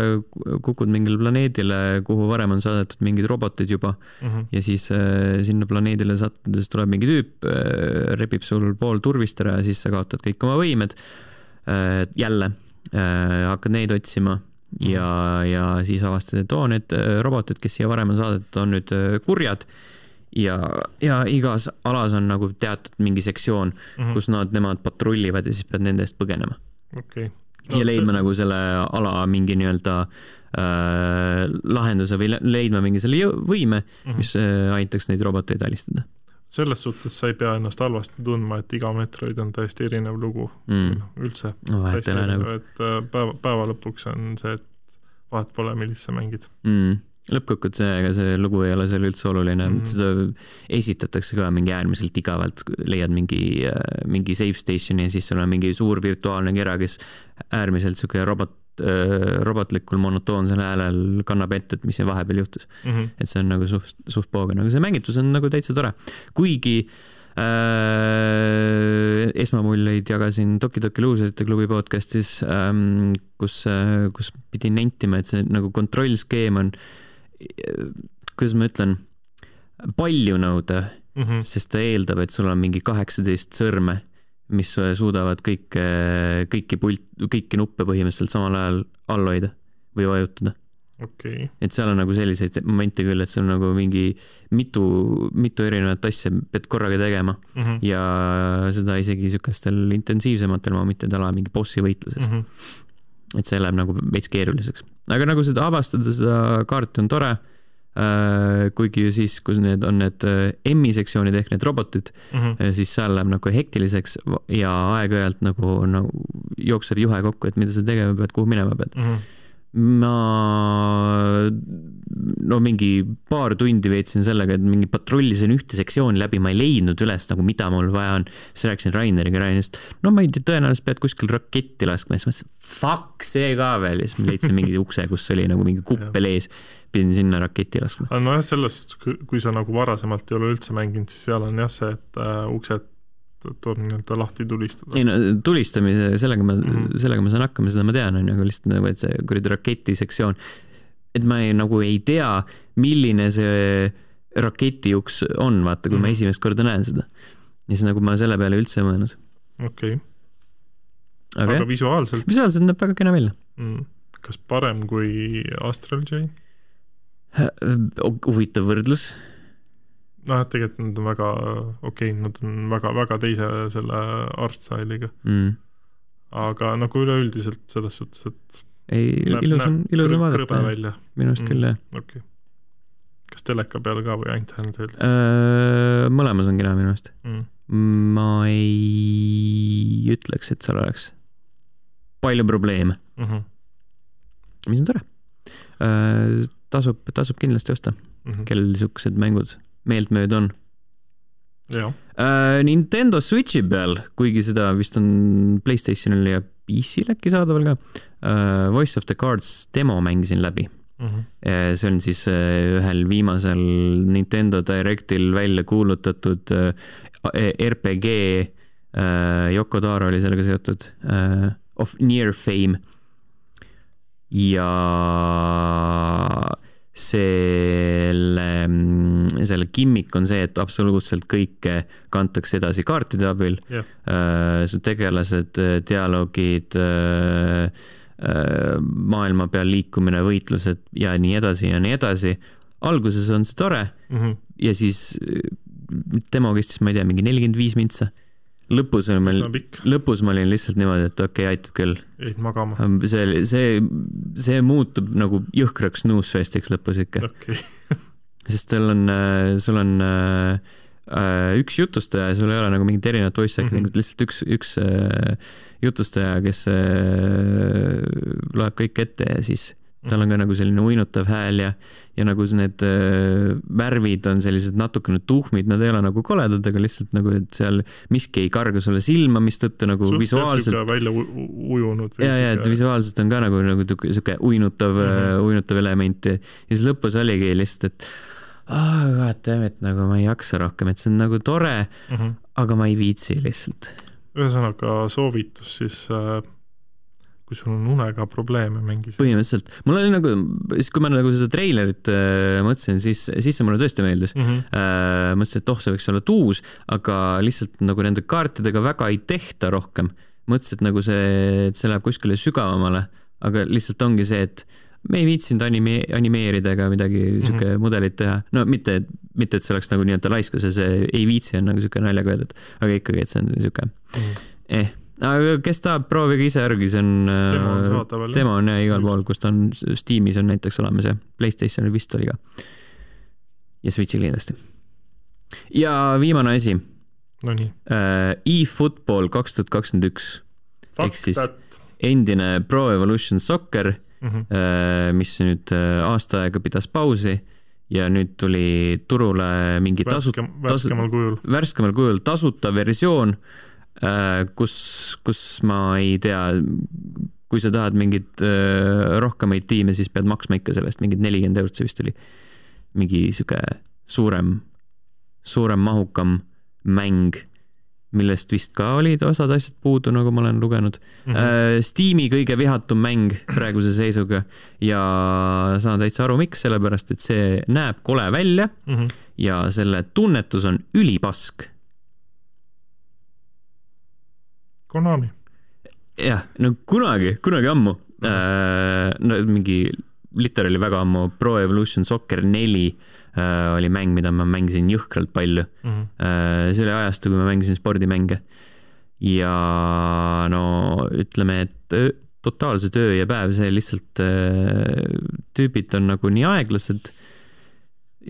kukud mingile planeedile, kuhu varem on saadetud mingid robotid juba mm. -hmm. ja siis äh, sinna planeedile sattudes tuleb mingi tüüp äh,, repib sul pool turvist ära ja siis sa kaotad kõik oma võimed äh,. jälle hakkad neid otsima ja, ja siis avastad, et oo, need robotid, kes siia varem on saadetud, on nüüd kurjad ja, ja igas alas on nagu teatud mingi sektsioon mm, -hmm. kus nad, nemad patrullivad ja siis pead nende eest põgenema. okei okay. no,. ja leidma see... nagu selle ala mingi nii-öelda äh, lahenduse või leidma mingi selle võime mm, -hmm. mis äh, aitaks neid roboteid alistada selles suhtes sa ei pea ennast halvasti tundma, et iga Metroid on täiesti erinev lugu mm., noh üldse no,. Nagu... et äh, päeva, päeva lõpuks on see, et vahet pole, millist sa mängid mm lõppkokkuvõttes ega see lugu ei ole seal üldse oluline mm, -hmm. seda esitatakse ka mingi äärmiselt igavalt, leiad mingi, äh, mingi safe station'i ja siis sul on mingi suur virtuaalne kera, kes äärmiselt sihuke robot, robotlikul monotoonsel häälel kannab ette, et mis siin vahepeal juhtus mm. -hmm. et see on nagu suht, suht poogen, aga see mängitus on nagu täitsa tore, kuigi äh, esmamuljeid jagasin Toki Toki Luuserite klubi podcast'is ähm,, kus äh,, kus pidin nentima, et see nagu kontrollskeem on äh, kuidas ma ütlen, palju nõuda mm, -hmm. sest ta eeldab, et sul on mingi kaheksateist sõrme, mis suudavad kõike, kõiki pult, kõiki nuppe põhimõtteliselt samal ajal all hoida või vajutada okay.. et seal on nagu selliseid momente küll, et sul nagu mingi mitu, mitu erinevat asja pead korraga tegema mm -hmm. ja seda isegi siukestel intensiivsematel momentidel ala mingi bossi võitluses mm. -hmm et see läheb nagu veits keeruliseks. aga nagu seda avastada, seda kaarti on tore äh,. Kuigi ju siis, kus need on need äh, M-i sektsioonid ehk need robotid mm, -hmm. siis seal läheb nagu hektiliseks ja aeg-ajalt nagu, nagu jookseb juhe kokku, et mida sa tegema pead, kuhu minema pead mm. -hmm ma no mingi paar tundi veetsin sellega, et mingi patrullisin ühte sektsiooni läbi, ma ei leidnud üles nagu, mida mul vaja on. siis rääkisin Raineriga, Rainer ütles, no ma ei tea, tõenäoliselt pead kuskil raketti laskma, siis ma mõtlesin, fuck, see ka veel, ja siis ma leidsin mingi ukse, kus oli nagu mingi kuppel ees. pidin sinna raketti laskma. nojah, selles suhtes, kui sa nagu varasemalt ei ole üldse mänginud, siis seal on jah see, et äh, uksed tuleb nii-öelda lahti tulistada. ei no tulistamise, sellega ma mm, -hmm. sellega ma saan hakkama, seda ma tean, on ju, aga lihtsalt nagu, et see kuradi raketisektsioon, et ma ei, nagu ei tea, milline see raketiuks on, vaata, kui mm -hmm. ma mhm. esimest korda näen seda. ja siis nagu ma selle peale üldse ei mõelnud. okei okay.. aga, aga visuaalselt? visuaalselt näeb väga kena välja mm.. kas parem kui Astral J? huvitav võrdlus noh, et tegelikult nad on väga okei okay,, nad on väga-väga teise selle art style'iga mm.. aga nagu üleüldiselt selles suhtes, et ei, ilus on, ilus on vaadata. minu arust mm, küll, jah. okei okay.. kas teleka peal ka või ainult handheld'is äh,? mõlemas on kena minu arust mm.. ma ei ütleks, et seal oleks palju probleeme mm. -hmm. mis on tore tasub, tasub kindlasti osta mm, -hmm. kellel siuksed mängud meeltmööda on. Uh, Nintendo Switchi peal, kuigi seda vist on Playstationil ja PC-l äkki saadaval ka uh,, Voice of the Cards demo mängisin läbi mm. -hmm. see on siis uh, ühel viimasel Nintendo Directil välja kuulutatud uh, RPG uh,, Yoko Taro oli sellega seotud uh,, of near fame ja selle, selle gimmick on see, et absoluutselt kõike kantakse edasi kaartide abil yeah.. Äh, su tegelased, dialoogid, äh, äh, maailma peal liikumine, võitlused ja nii edasi ja nii edasi. alguses on see tore mm -hmm. ja siis demo kestis, ma ei tea, mingi nelikümmend viis mintsa lõpus oli meil, lõpus ma olin lihtsalt niimoodi, et okei okay,, aitab küll. jäid magama? see, see, see muutub nagu jõhkraks snuusfestiks lõpus ikka okay. *laughs* sest tal on, äh, sul on äh, äh, üks jutustaja ja sul ei ole nagu mingit erinevat voice acting'ut mm, -hmm. lihtsalt üks, üks äh, jutustaja, kes äh, loeb kõik ette ja siis tal on ka nagu selline uinutav hääl ja, ja nagu need äh, värvid on sellised natukene tuhmid, nad ei ole nagu koledad, aga lihtsalt nagu, et seal miski ei karga sulle silma, mistõttu nagu Suht visuaalselt. välja ujunud. ja, ja, et visuaalselt on ka nagu, nagu sihuke uinutav mm, -hmm. uinutav element ja, ja siis lõpus oligi lihtsalt, et ah oh,, goddammit, nagu ma ei jaksa rohkem, et see on nagu tore mm, -hmm. aga ma ei viitsi lihtsalt ühesõnaga soovitus siis äh, kui sul on unega probleeme, mängi seda. põhimõtteliselt, mul oli nagu, siis kui ma nagu seda treilerit äh, mõtlesin, siis, siis see mulle tõesti meeldis mm. -hmm. Äh, mõtlesin, et oh, see võiks olla tuus, aga lihtsalt nagu nende kaartidega väga ei tehta rohkem. mõtlesin, et nagu see, et see läheb kuskile sügavamale, aga lihtsalt ongi see, et me ei viitsinud anime-, animeerida ega midagi mm -hmm. sihuke mudelit teha, no mitte, mitte et see oleks nagu nii-öelda laiskus ja see ei viitsi on nagu sihuke naljaga öeldud, aga ikkagi, et see on sihuke mm -hmm. eh aga kes tahab, proovige ise järgi, see on. tema on äh, saadaval. tema on jah igal pool, kus ta on, Steamis on näiteks olemas ja Playstationil vist oli ka. ja Switch'il kindlasti. ja viimane asi. Nonii uh,. eFootball kaks tuhat kakskümmend üks. ehk siis that. endine Pro Evolution Soccer mm, -hmm. mis nüüd aasta aega pidas pausi ja nüüd tuli turule mingi tasu-. värskemal kujul. värskemal kujul tasuta versioon Äh, kus, kus ma ei tea, kui sa tahad mingeid äh, rohkemaid tiime, siis pead maksma ikka sellest mingid nelikümmend eurot, see vist oli. mingi sihuke suurem, suurem, mahukam mäng, millest vist ka olid osad asjad puudu, nagu ma olen lugenud mm. -hmm. Steam'i kõige vihatum mäng praeguse seisuga ja saan täitsa aru, miks, sellepärast et see näeb kole välja mm -hmm. ja selle tunnetus on ülipask Konami. jah, no kunagi, kunagi ammu äh,, no mingi literaali väga ammu, Pro Evolution Soccer neli äh, oli mäng, mida ma mängisin jõhkralt palju mm. -hmm. Äh, see oli ajastu, kui ma mängisin spordimänge. ja no ütleme, et öö, totaalselt öö ja päev, see lihtsalt äh,, tüübid on nagu nii aeglased.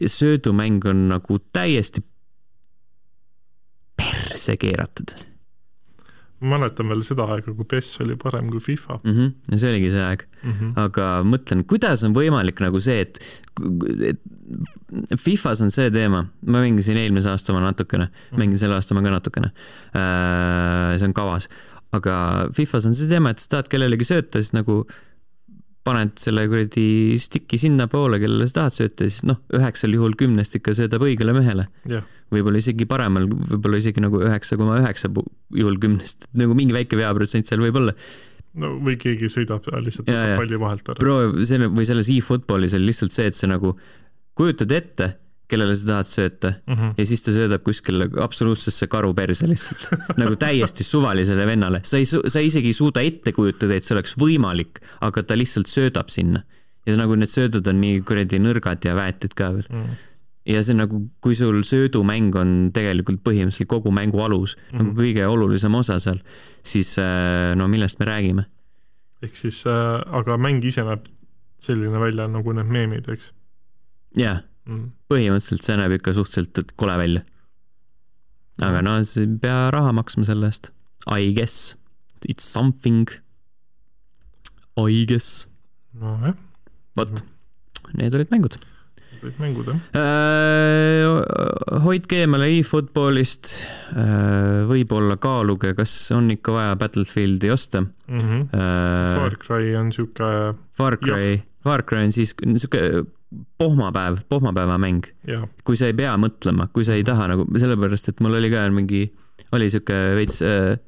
söödumäng on nagu täiesti perse keeratud ma mäletan veel seda aega, kui PES oli parem kui FIFA mm. -hmm. ja see oligi see aeg mm. -hmm. aga mõtlen, kuidas on võimalik nagu see, et, et Fifas on see teema, ma mängisin eelmise aasta oma natukene mm, -hmm. mängin selle aasta oma ka natukene äh,. see on kavas, aga Fifas on see teema, et sa tahad kellelegi sööta, siis nagu paned selle kuradi stick'i sinnapoole, kellele sa tahad sööta, siis noh, üheksal juhul kümnest ikka söödab õigele mehele yeah võib-olla isegi paremal, võib-olla isegi nagu üheksa koma üheksa juhul kümnest, nagu mingi väike veaprotsent seal võib olla. no või keegi sõidab lihtsalt võtab palli vahelt ära. Pro, selle või selles e-footballis oli lihtsalt see, et sa nagu kujutad ette, kellele sa tahad sööta mm -hmm. ja siis ta söödab kuskile absoluutsesse karu perse lihtsalt *laughs* nagu täiesti suvalisele vennale, sa ei, sa isegi ei suuda ette kujutada, et see oleks võimalik, aga ta lihtsalt söödab sinna. ja nagu need söödud on nii kuradi nõrgad ja väetid ka veel mm. -hmm ja see nagu, kui sul söödumäng on tegelikult põhimõtteliselt kogu mängu alus mm, -hmm. nagu mhm. kõige olulisem osa seal, siis äh, no millest me räägime? ehk siis äh,, aga mäng ise näeb selline välja nagu need meemid, eks? jah mm, põhimõtteliselt see näeb ikka suhteliselt kole välja. aga no sa ei pea raha maksma selle eest. I guess, it's something. I guess. nojah. vot, need olid mängud kõik mängud, jah äh,? hoidke eemale e-footballist äh,. võib-olla kaaluge, kas on ikka vaja Battlefieldi osta mm. -hmm. Äh, Far Cry on sihuke. Far Cry, Far Cry on siis sihuke pohmapäev, pohmapäeva mäng. kui sa ei pea mõtlema, kui sa ei taha nagu, sellepärast et mul oli ka mingi, oli sihuke veits äh,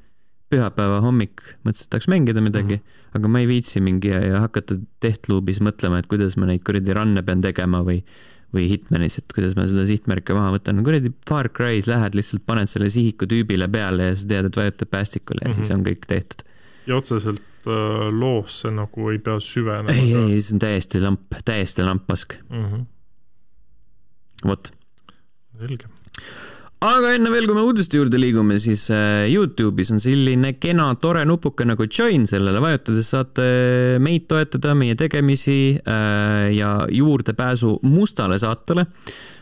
pühapäeva hommik, mõtlesin, et tahaks mängida midagi mm, -hmm. aga ma ei viitsi mingi hakata Deathloopis mõtlema, et kuidas ma neid kuradi run'e pean tegema või või Hitmanis, et kuidas ma seda sihtmärke maha võtan, kuradi Far Cry's lähed lihtsalt, paned selle sihiku tüübile peale ja sa tead, et vajutab päästikule ja mm -hmm. siis mhm. on kõik tehtud. ja otseselt äh, loosse nagu ei pea süvenema? ei, ei, see on täiesti lamp, täiesti lamppask mm. -hmm. vot. selge aga enne veel, kui me uudiste juurde liigume, siis äh, Youtube'is on selline kena tore nupuke nagu join, sellele vajutades saate meid toetada, meie tegemisi äh, ja juurdepääsu mustale saatele.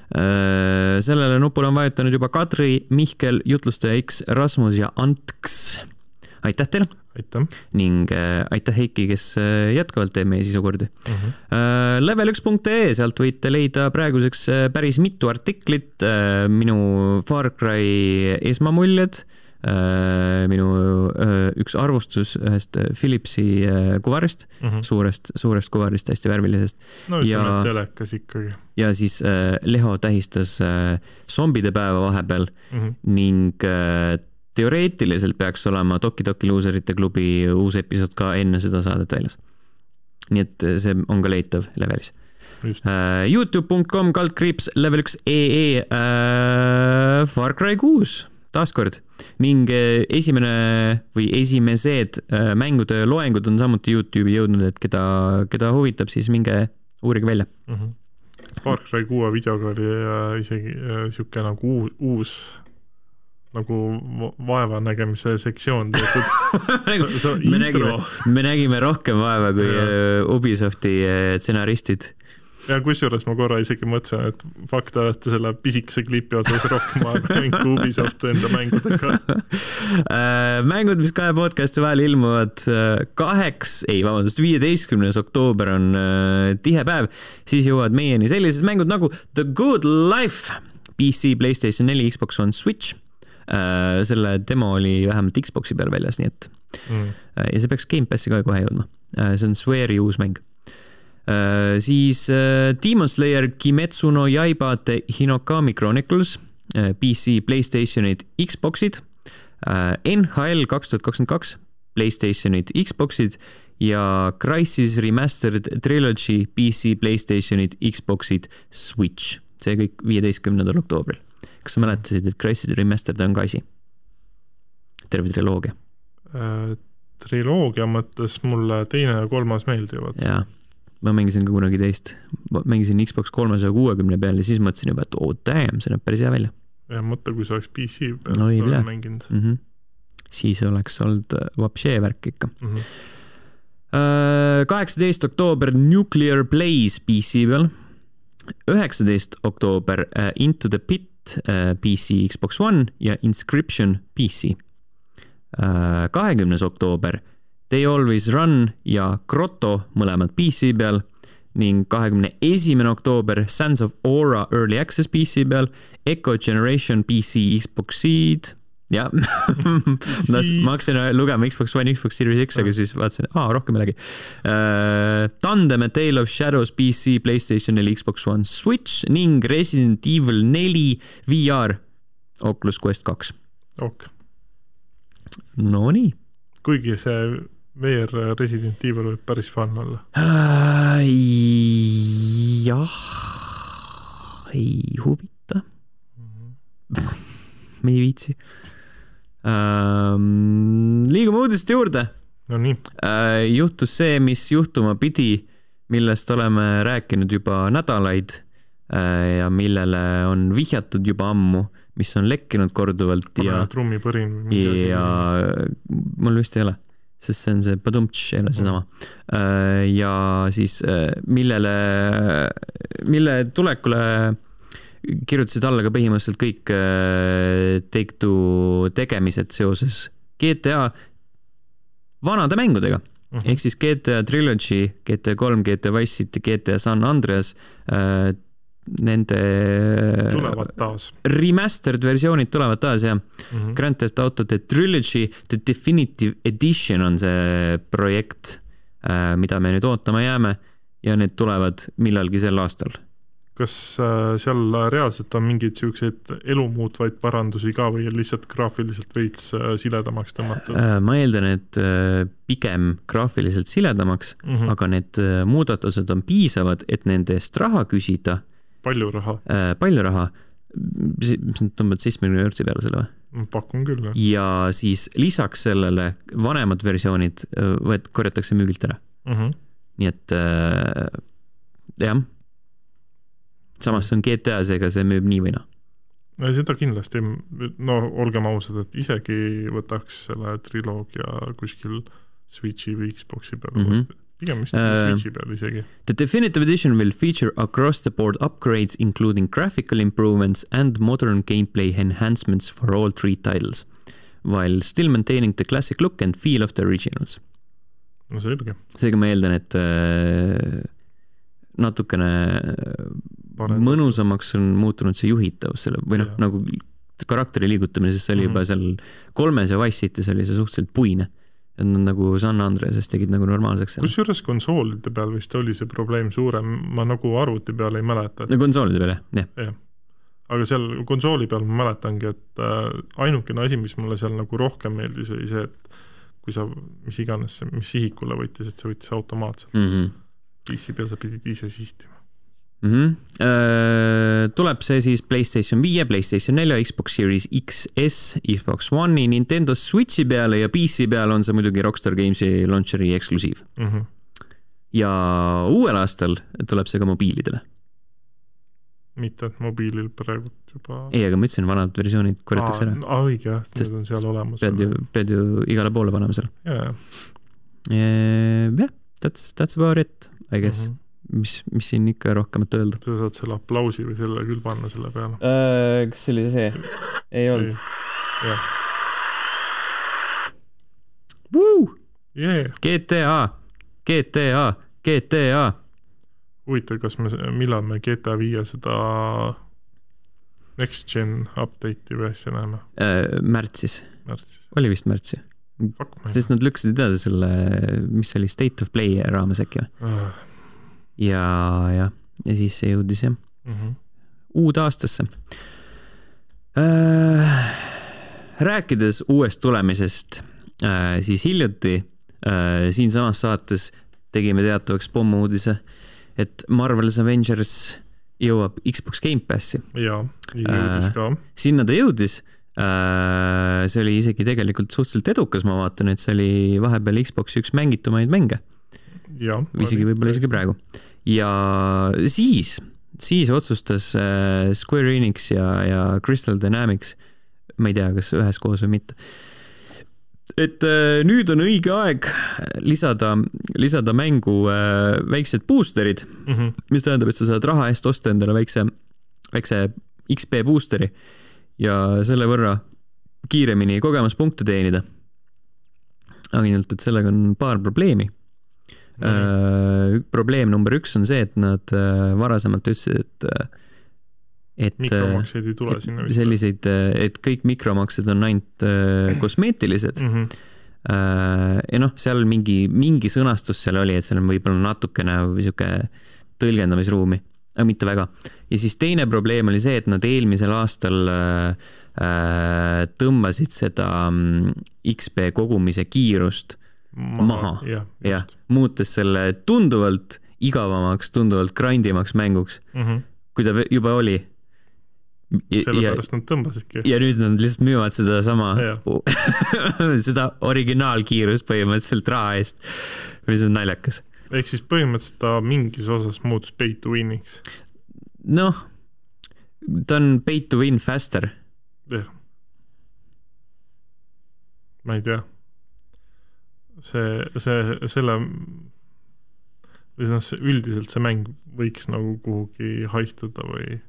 Sellele nupule on vajutanud juba Kadri, Mihkel, jutlustaja X, Rasmus ja Antks. Aitäh teile! aitäh! ning äh, aitäh, Heiki, kes äh, jätkuvalt teeb meie sisukordi uh. -huh. äh, Level1.ee, sealt võite leida praeguseks äh, päris mitu artiklit äh,, minu Far Cry esmamuljed äh,, minu äh, üks arvustus ühest äh, Philipsi äh, kuvarist uh, mhm. -huh. suurest, suurest kuvarist, hästi värvilisest. no ütleme, et telekas ikkagi. ja siis äh, Leho tähistas äh, zombide päeva vahepeal uh mhm. -huh. ning äh, teoreetiliselt peaks olema Toki Toki luuserite klubi uus episood ka enne seda saadet väljas. nii et see on ka leitav levelis. Uh, Youtube.com kaldkriips level üks EE uh, Far Cry kuus taaskord ning äh, esimene või esimesed äh, mängude loengud on samuti Youtube'i jõudnud, et keda, keda huvitab, siis minge uurige välja mm. -hmm. Far Cry kuue videoga oli äh, isegi sihuke nagu uus, uus nagu vaevanägemise sektsioon tehtud *laughs* me nägime, me nägime rohkem vaeva kui ja. Ubisofti stsenaristid ja kusjuures ma korra isegi mõtlesin, et fuck, te olete selle pisikese klipi osas rohkem aega näinud kui Ubisoft enda mängudega *laughs* äh, mängud, mis kahe podcast'i vahel ilmuvad äh, kaheks, ei vabandust, viieteistkümnes oktoober on äh, tihe päev, siis jõuavad meieni sellised mängud nagu The Good Life, PC, Playstation neli, Xbox One, Switch. Selle demo oli vähemalt Xbox'i peal väljas, nii et mm. ja see peaks Gamepassi ka kohe jõudma. see on Sweari uus mäng Äh, siis äh, Demon Slayer Kimetsu no Yaiba The Hinokami Chronicles, äh, PC, Playstationid, Xboxid, NHL kaks tuhat kakskümmend kaks, Playstationid, Xboxid ja Crysis Remastered Trilogy PC, Playstationid, Xboxid, Switch. see kõik viieteistkümnendal oktoobril. Kas sa mäletasid, et Crysis Remastered on ka asi? terve triloogia äh,. triloogia mõttes mulle teine ja kolmas meeldivad. jaa ma mängisin ka kunagi teist, mängisin Xbox kolmesaja kuuekümne peal ja siis mõtlesin juba, et oh damn, see näeb päris hea välja. ja mõtle, kui see oleks PC peal no, seda mänginud mm. -hmm. siis oleks olnud äh, vapšee värk ikka mm. -hmm. kaheksateist oktoober Nuclear Blaze PC peal. üheksateist oktoober uh, Into the Pit uh, PC, Xbox One ja Inscription PC. kahekümnes oktoober They Always Run ja Grotto mõlemad PC peal ning kahekümne esimene oktoober Sands of Aura Early Access PC peal, Echo Generation PC, Xbox Seed, jah *laughs* ma hakkasin lugema Xbox One, Xbox Series X, aga siis vaatasin, aa, rohkem midagi uh,. Tandem A Tale of Shadows PC, Playstation neli, Xbox One, Switch ning Resident Evil neli VR, Oculus Quest kaks. ok. Nonii. kuigi see VR Resident Evil võib päris fun olla äh,. jah, ei huvita mm. -hmm. me ei viitsi ähm,. liigume uudiste juurde. Nonii äh,. juhtus see, mis juhtuma pidi, millest oleme rääkinud juba nädalaid äh, ja millele on vihjatud juba ammu, mis on lekkinud korduvalt Pane ja. trummipõrin ja mul vist ei ole sest see on see padumtš, ei ole seesama. Äh, ja siis äh, millele, mille tulekule kirjutasid alla ka põhimõtteliselt kõik äh, Take-Two tegemised seoses GTA vanade mängudega mm -hmm. ehk siis GTA Trilogy, GTA kolm, GTA Wise City, GTA San Andreas nende tulevad taas. Remastered versioonid tulevad taas jah mm -hmm.. Grand Theft Auto The Trilogy, The Definitive Edition on see projekt, äh, mida me nüüd ootama jääme ja need tulevad millalgi sel aastal. Kas äh, seal reaalselt on mingeid siukseid elumuutvaid parandusi ka või lihtsalt graafiliselt veits äh, siledamaks tõmmatud? ma eeldan, et pigem graafiliselt siledamaks mm, -hmm. aga need muudatused on piisavad, et nende eest raha küsida palju raha äh,? palju raha, tõmbavad seitsmekümne eurtsi peale selle või? pakun küll, jah. ja siis lisaks sellele vanemad versioonid äh, võet-, korjatakse müügilt ära mm. -hmm. nii et äh, jah. Samas see on GTA, seega see müüb nii või naa no seda kindlasti, no olgem ausad, et isegi võtaks selle triloogia kuskil Switchi või Xbox'i peal mm -hmm. uuesti pigem vist uh, Switchi peal isegi. The definitive edition will feature across the board upgrades including graphical improvements and modern gameplay enhancements for all three titles, while still maintaining the classic look and feel of the originals. no selge. seega ma eeldan, et äh, natukene Parem. mõnusamaks on muutunud see juhitavus selle või noh, nagu karakteri liigutamine, sest see oli mm -hmm. juba seal kolmes ja Wise City's oli see suhteliselt puine et nad nagu San Andreases tegid nagu normaalseks. kusjuures konsoolide peal vist oli see probleem suurem, ma nagu arvuti peal ei mäleta et.... no konsoolide peal jah, jah ja.. aga seal konsooli peal ma mäletangi, et äh, ainukene asi, mis mulle seal nagu rohkem meeldis, oli see, et kui sa, mis iganes, mis sihikule võttis, et see võttis automaatselt mm. -hmm. PC peal sa pidid ise sihtima mm. -hmm. tuleb see siis Playstation viie, Playstation nelja, Xbox Series XS, Xbox One'i, Nintendo Switchi peale ja PC peale on see muidugi Rockstar Gamesi launcher'i eksklusiiv mm. -hmm. ja uuel aastal tuleb see ka mobiilidele mitte, et mobiilil praegu juba. ei, aga ma ütlesin, vanad versioonid korjatakse ära. aa, õige jah, need on seal olemas. pead ju, pead ju igale poole panema seal. jah. jah, that's, that's about it, I guess mm. -hmm mis, mis siin ikka rohkemat öelda. sa saad selle aplausi või selle küll panna selle peale uh,. kas see oli see? ei olnud. jah. Yeah. GTA, GTA, GTA huvitav, kas me, millal me GTA viie seda Next Gen update'i või asja näeme äh,? märtsis. märtsis. oli vist märtsi. Sest nad lükkasid edasi selle, mis see oli, State of Play raames äkki või uh.? ja, jah, ja siis see jõudis jah mm -hmm. uude aastasse äh,. rääkides uuest tulemisest äh,, siis hiljuti äh, siinsamas saates tegime teatavaks pommuudise et Marvel's Avengers jõuab Xbox Gamepassi. jaa, jõudis ka äh,. sinna ta jõudis. See oli isegi tegelikult suhteliselt edukas, ma vaatan, et see oli vahepeal Xbox'i üks mängitumaid mänge. isegi võib-olla isegi praegu. ja siis, siis otsustas äh, Square Enix ja, ja Crystal Dynamics, ma ei tea, kas üheskoos või mitte et äh, nüüd on õige aeg lisada, lisada mängu äh, väiksed booster'id mm, -hmm. mis tähendab, et sa saad raha eest osta endale väikse, väikse XP booster'i ja selle võrra kiiremini kogemuspunkte teenida. ainult, et sellega on paar probleemi mm. -hmm. probleem number üks on see, et nad varasemalt ütlesid, et et mikromakseid ei tule sinna vist. selliseid, et kõik mikromaksed on ainult äh, kosmeetilised mm. -hmm. ja noh, seal mingi, mingi sõnastus seal oli, et seal on võib-olla natukene sihuke tõlgendamisruumi, aga mitte väga. ja siis teine probleem oli see, et nad eelmisel aastal äh, tõmbasid seda mm, XP kogumise kiirust maha, maha., jah ja,, muutes selle tunduvalt igavamaks, tunduvalt grindimaks mänguks mm, -hmm. kui ta juba oli sellepärast nad tõmbasidki. ja nüüd nad lihtsalt müüvad sedasama *laughs* seda originaalkiirust põhimõtteliselt raha eest, mis on naljakas. Ehk siis põhimõtteliselt ta mingis osas muutus pay to win'iks. noh, ta on pay to win faster. jah. ma ei tea. see, see, selle või noh, see üldiselt see mäng võiks nagu kuhugi haihtuda või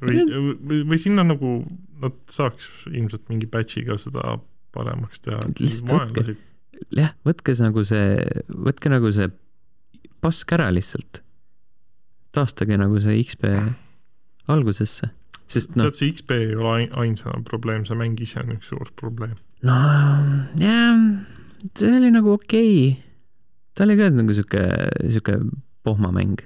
või, või, või sinna nagu nad saaks ilmselt mingi batch'iga seda paremaks teha. lihtsalt võtke, jah, võtke see nagu see, võtke nagu see pask ära lihtsalt. taastage nagu see XP algusesse, sest noh. tead, see XP ei ole ainsana probleem, see mäng ise on üks suur probleem. no jah, see oli nagu okei okay.. ta oli ka nagu sihuke, sihuke pohmamäng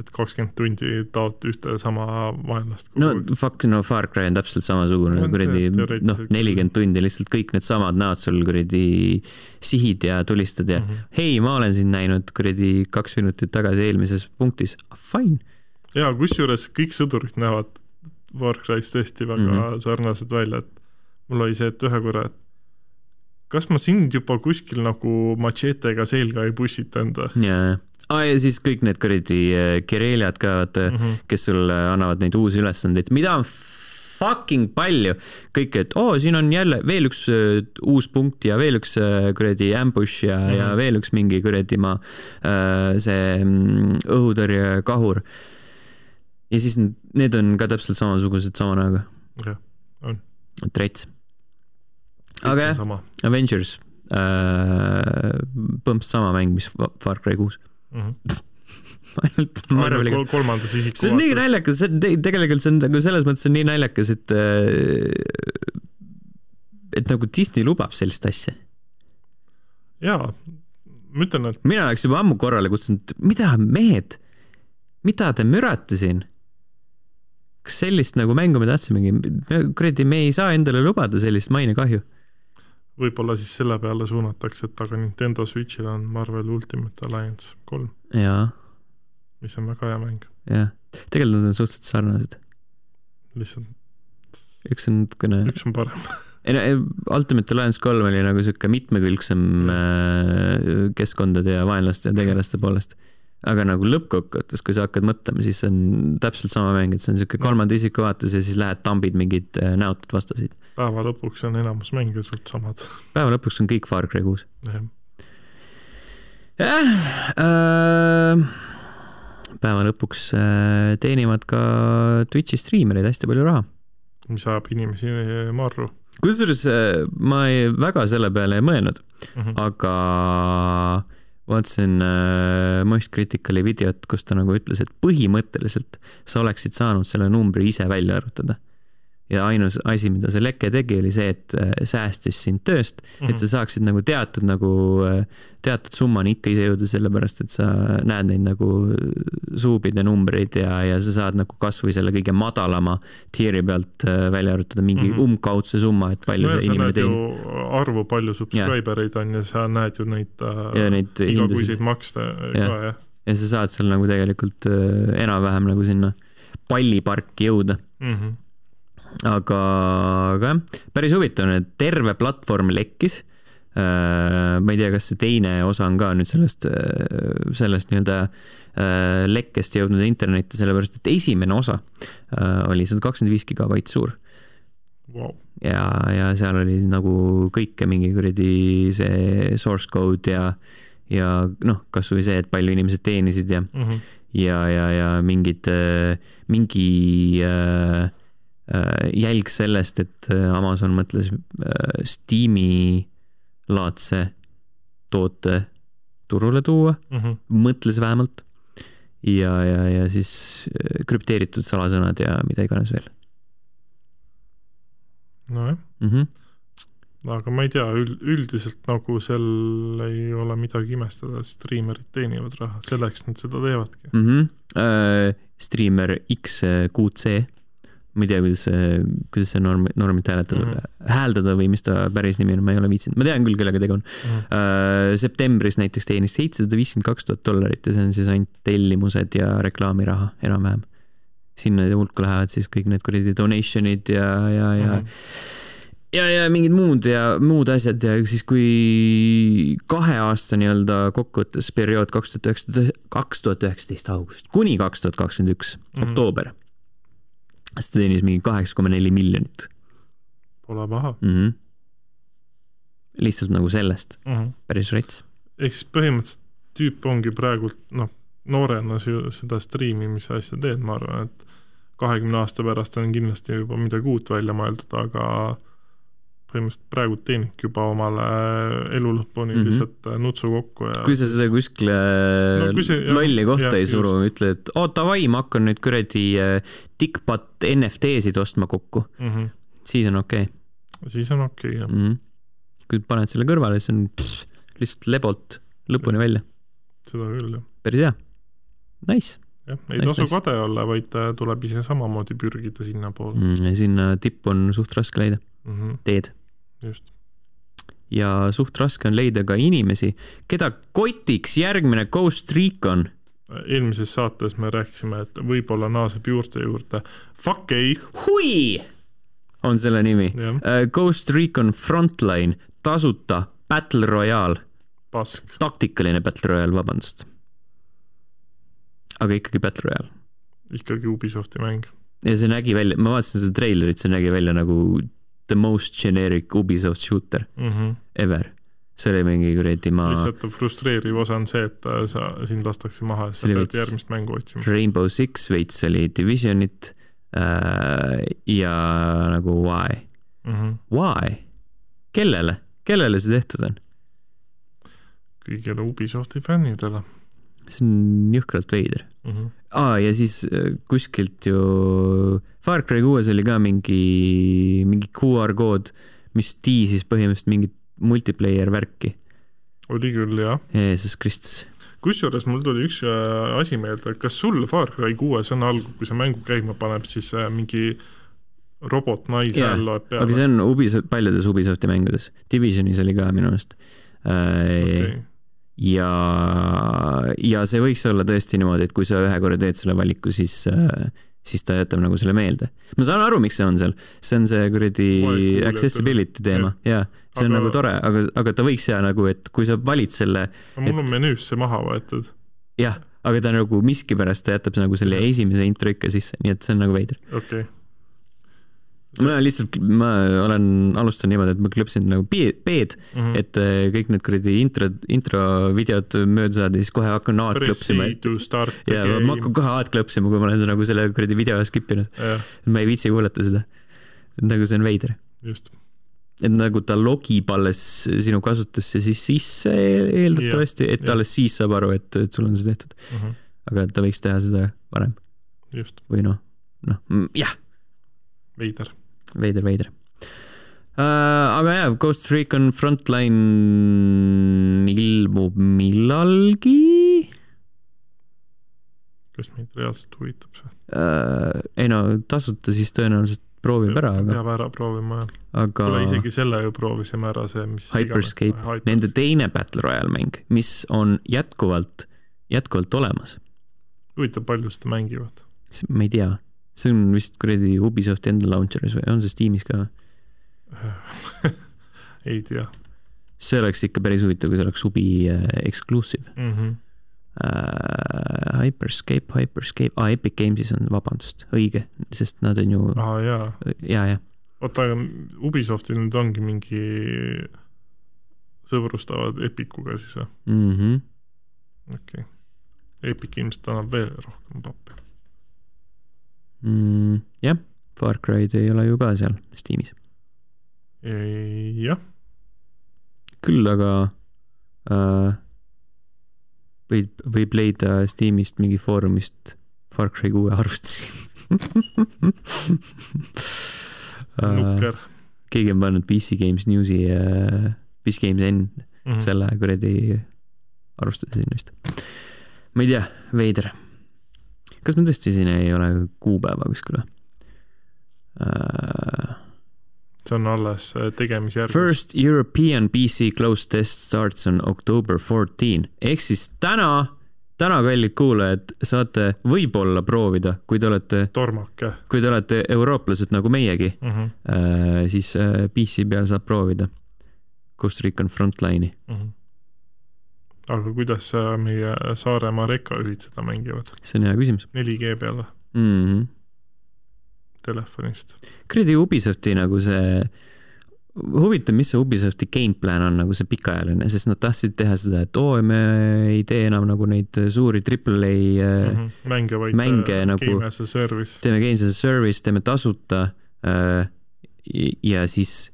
et kakskümmend tundi taod ühte sama vaenlast. no fuck, no Far Cry on täpselt samasugune kuradi, noh, nelikümmend tundi lihtsalt kõik needsamad näod sul kuradi sihid ja tulistad ja mm -hmm. hei, ma olen sind näinud kuradi kaks minutit tagasi eelmises punktis, fine. ja kusjuures kõik sõdurid näevad Far Cry's tõesti väga mm -hmm. sarnased välja, et mul oli see, et ühe korra, et kas ma sind juba kuskil nagu matšeetega selga ei pussitanud või yeah.? Ah,. ja siis kõik need kuradi äh, Kireliad ka, vaata mm, -hmm. kes sulle annavad neid uusi ülesandeid, mida on fucking palju. kõik, et oo oh,, siin on jälle veel üks uh, uus punkt ja veel üks uh, kuradi ambush ja mm, -hmm. ja veel üks mingi kuradi maa uh,, see um, õhutõrjekahur. ja siis need on ka täpselt samasugused sama näoga. jah, on. trets. aga jah, Avengers äh,, põhimõtteliselt sama mäng, mis Far Cry kuus mm. -hmm ainult Marveliga kol. kolmandas isiku. see on nii naljakas, see on tegelikult see on nagu selles mõttes on nii naljakas, et äh, et nagu Disney lubab sellist asja. jaa, ma ütlen, et. mina oleks juba ammu korrale kutsunud, mida mehed, mida te mürate siin? kas sellist nagu mängu me tahtsimegi, kuradi, me ei saa endale lubada sellist mainekahju. Võib-olla siis selle peale suunatakse, et aga Nintendo Switch'il on Marvel Ultimate Alliance kolm. mis on väga hea mäng. jah, tegelikult nad on suhteliselt sarnased. lihtsalt. üks on natukene. üks on parem *laughs* ei no Ultimate Alliance kolm oli nagu sihuke mitmekülgsem äh, keskkondade ja vaenlaste ja tegelaste poolest aga nagu lõppkokkuvõttes, kui sa hakkad mõtlema, siis on täpselt sama mäng, et see on siuke kolmanda isiku vaates ja siis lähed tambid mingeid äh, näotud vastaseid. Päeva lõpuks on enamus mänge suht samad. päeva lõpuks on kõik Far Cry kuus. jah äh,. päeva lõpuks äh, teenivad ka Twitch'i striimerid hästi palju raha. mis ajab inimesi marru. kusjuures äh, ma ei, väga selle peale ei mõelnud mm, -hmm. aga vaatasin äh, Moist Criticali videot, kus ta nagu ütles, et põhimõtteliselt sa oleksid saanud selle numbri ise välja arvutada ja ainus asi, mida see leke tegi, oli see, et äh, säästis sind tööst mm, -hmm. et sa mhm. saaksid nagu teatud nagu, äh, teatud summani ikka ise jõuda, sellepärast et sa näed neid nagu suupide numbreid ja, ja sa saad nagu kasvõi selle kõige madalama tier'i pealt äh, välja arvutada mingi mm -hmm. umbkaudse summa, et palju no, see inimene teenib. arvu, palju subscriber eid on ja sa näed ju neid, ja neid igakuiseid makste ja. ka, jah. ja sa saad seal nagu tegelikult enam-vähem nagu sinna palliparki jõuda mm. -hmm aga, aga jah, päris huvitav on, et terve platvorm lekkis. Äh, ma ei tea, kas see teine osa on ka nüüd sellest, äh, sellest nii-öelda äh, lekkest jõudnud internetti, sellepärast et esimene osa oli sada kakskümmend viis gigabaiti suur wow.. ja, ja seal oli nagu kõike mingi kuradi see source code ja, ja noh, kasvõi see, et palju inimesed teenisid ja mm, -hmm. ja, ja, ja mingid, mingi äh, Äh, jälg sellest, et äh, Amazon mõtles äh, Steam'i laadse toote turule tuua mm, -hmm. mõtles vähemalt. ja, ja, ja siis krüpteeritud salasõnad ja mida iganes veel. nojah mm. -hmm. aga ma ei tea, üldiselt nagu seal ei ole midagi imestada, striimerid teenivad raha, selleks nad seda teevadki mm. -hmm. Uh, striimer XQC ma ei tea, kuidas see, kuidas see norm, normit hääletada mm, -hmm. hääldada või mis ta päris nimi on, ma ei ole viitsinud, ma tean küll, kellega tegu on mm. -hmm. Uh, septembris näiteks teenis seitsesada viiskümmend kaks tuhat dollarit ja see on siis ainult tellimused ja reklaamiraha enam-vähem. sinna hulka lähevad siis kõik need kuradi donation'id ja, ja, ja mm -hmm ja, ja mingid muud ja muud asjad ja siis, kui kahe aasta nii-öelda kokkuvõttes periood kaks tuhat üheksateist, kaks tuhat üheksateist august kuni kaks tuhat kakskümmend üks mhm. oktoober siis ta teenis mingi kaheksa koma neli miljonit. Pole paha mm. -hmm. lihtsalt nagu sellest mm, -hmm. päris rets. ehk siis põhimõtteliselt tüüp ongi praegult noh, noorena seda striimimise asja teed, ma arvan, et kahekümne aasta pärast on kindlasti juba midagi uut välja mõeldud, aga põhimõtteliselt praegu teenibki juba omale elu lõpuni mm -hmm. lihtsalt äh, nutsu kokku ja kui sa seda kuskile no, see, lolli kohta jah, ei suru, ütled, et oo davai, ma hakkan nüüd kuradi äh, NFT-sid ostma kokku mm, -hmm. siis on okei okay.. siis on okei okay,, jah mm. -hmm. kui paned selle kõrvale, siis on pss, lihtsalt lebolt lõpuni ja. välja. seda küll, jah. päris hea. Nice jah, ei nice, tasu nice. kade olla, vaid äh, tuleb ise samamoodi pürgida sinnapoole mm,. sinna tippu on suht raske leida mm, -hmm. teed. Ja suht raske on leida ka inimesi, keda kotiks järgmine Ghost Recon. eelmises saates me rääkisime, et võib-olla naaseb juurte juurde. Fuck ei. hui on selle nimi. Uh, Ghost Recon Frontline, tasuta Battle Royale. taktikaline Battle Royale, vabandust. aga ikkagi Battle Royale. ikkagi Ubisofti mäng. ja see nägi välja, ma vaatasin seda treilerit, see nägi välja nagu the most generic Ubisoft shooter mm -hmm. ever. see oli mingi kuradi ma. lihtsalt frustreeriv osa on see, et sa, sind lastakse maha sa pead järgmist mängu otsima. Rainbow Six veits oli Divisionit äh, ja nagu why mm, -hmm. why, kellele, kellele see tehtud on? kõigile Ubisofti fännidele. See on jõhkralt veider mm. -hmm. aa, ja siis äh, kuskilt ju Far Cry kuues oli ka mingi, mingi QR kood, mis tiisis põhimõtteliselt mingit multiplayer värki. oli küll, jah. Jeesus Kristus. kusjuures mul tuli üks äh, asi meelde, kas sul Far Cry kuues on algul, kui sa mängu käima paneb, siis äh, mingi robot naise Jaa, hääl loeb peale? aga see on Ubisoft, paljudes Ubisofti mängudes, Divisionis oli ka minu arust äh, okay. ja, ja see võiks olla tõesti niimoodi, et kui sa ühe korra teed selle valiku, siis, siis ta jätab nagu selle meelde. ma saan aru, miks see on seal, see on see kuradi accessibility teema, jaa. see on Aga- nagu tore, aga, aga ta võiks jääda nagu, et kui sa valid selle, mul on menüüs see maha võetud. jah, aga ta nagu miskipärast ta jätab nagu selle esimese intro ikka sisse, nii et see on nagu veider. okei okay., ma lihtsalt, ma olen alustanud niimoodi, et ma klõpsin nagu B-d, Mhm. et äh, kõik need kuradi intro, introvideod mööda saada ja siis kohe hakkan A-d klõpsima ja ma hakkan kohe A-d klõpsima, kui ma olen nagu selle kuradi video skip inud. jah, ma ei viitsi kuulata seda. nagu see on veider. just. et nagu ta logib alles sinu kasutusse siis sisse eeldatavasti, et jah. alles siis saab aru, et, et sul on see tehtud. aga ta võiks teha seda varem just, või noh, noh, jah, veider. veider, veider uh,. aga jah, Ghost Recon Frontline ilmub millalgi kas meid reaalselt huvitab see? uh,. ei no tasuta siis tõenäoliselt proovib ära, aga, peab ära proovima jah. aga isegi selle ju proovisime ära, see, mis Hyperscape, nende teine Battle Royale mäng, mis on jätkuvalt, jätkuvalt olemas. huvitav, palju seda mängivad? ma ei tea, see on vist kuradi Ubisofti enda launcher'is või on see Steamis ka? *laughs* ei tea see oleks ikka päris huvitav, kui see oleks Ubi uh, exclusive mm. -hmm. uh,. Hyperscape, Hyperscape ah,, Epic Games'is on, vabandust, õige, sest nad on ju aa jaa, ja, ja oota, aga Ubisoftil nüüd ongi mingi sõbrustavad Epicuga siis või? mm. -hmm. okei okay.. Epic ilmselt annab veel rohkem pappi. mm,. jah, Far Cry'd ei ole ju ka seal Steamis, jah, küll aga uh, võid, võib leida Steamist mingi foorumist Far Cry kuue *laughs* arvustusi uh,. nukker keegi on pannud PC Games Newsi uh,, PC Games N mm. -hmm. selle kuradi arvustuse sinna vist. ma ei tea, veider. Kas ma tõesti siin ei ole kuupäeva kuskil või uh,? see on alles äh, tegemisjärgus. First European PC close test starts on October fourteen ehk siis täna, täna, kallid kuulajad, saate võib-olla proovida, kui te olete, tormake kui te olete eurooplased nagu meiegi mm. -hmm. siis PC peal saab proovida Ghost Recon Frontline'i. Mm -hmm. Aga kuidas sa meie Saaremaa rekajuhid seda mängivad? see on hea küsimus 4G peal või mm. -hmm. telefonist? kuradi Ubisofti nagu see, huvitav, mis see Ubisofti gameplan on nagu see pikaajaline, sest nad tahtsid teha seda, et oo, me ei tee enam nagu neid suuri triple A mm, -hmm. mänge, vaid mänge äh, nagu- Game as a service. teeme games as a service, teeme tasuta äh,. ja siis,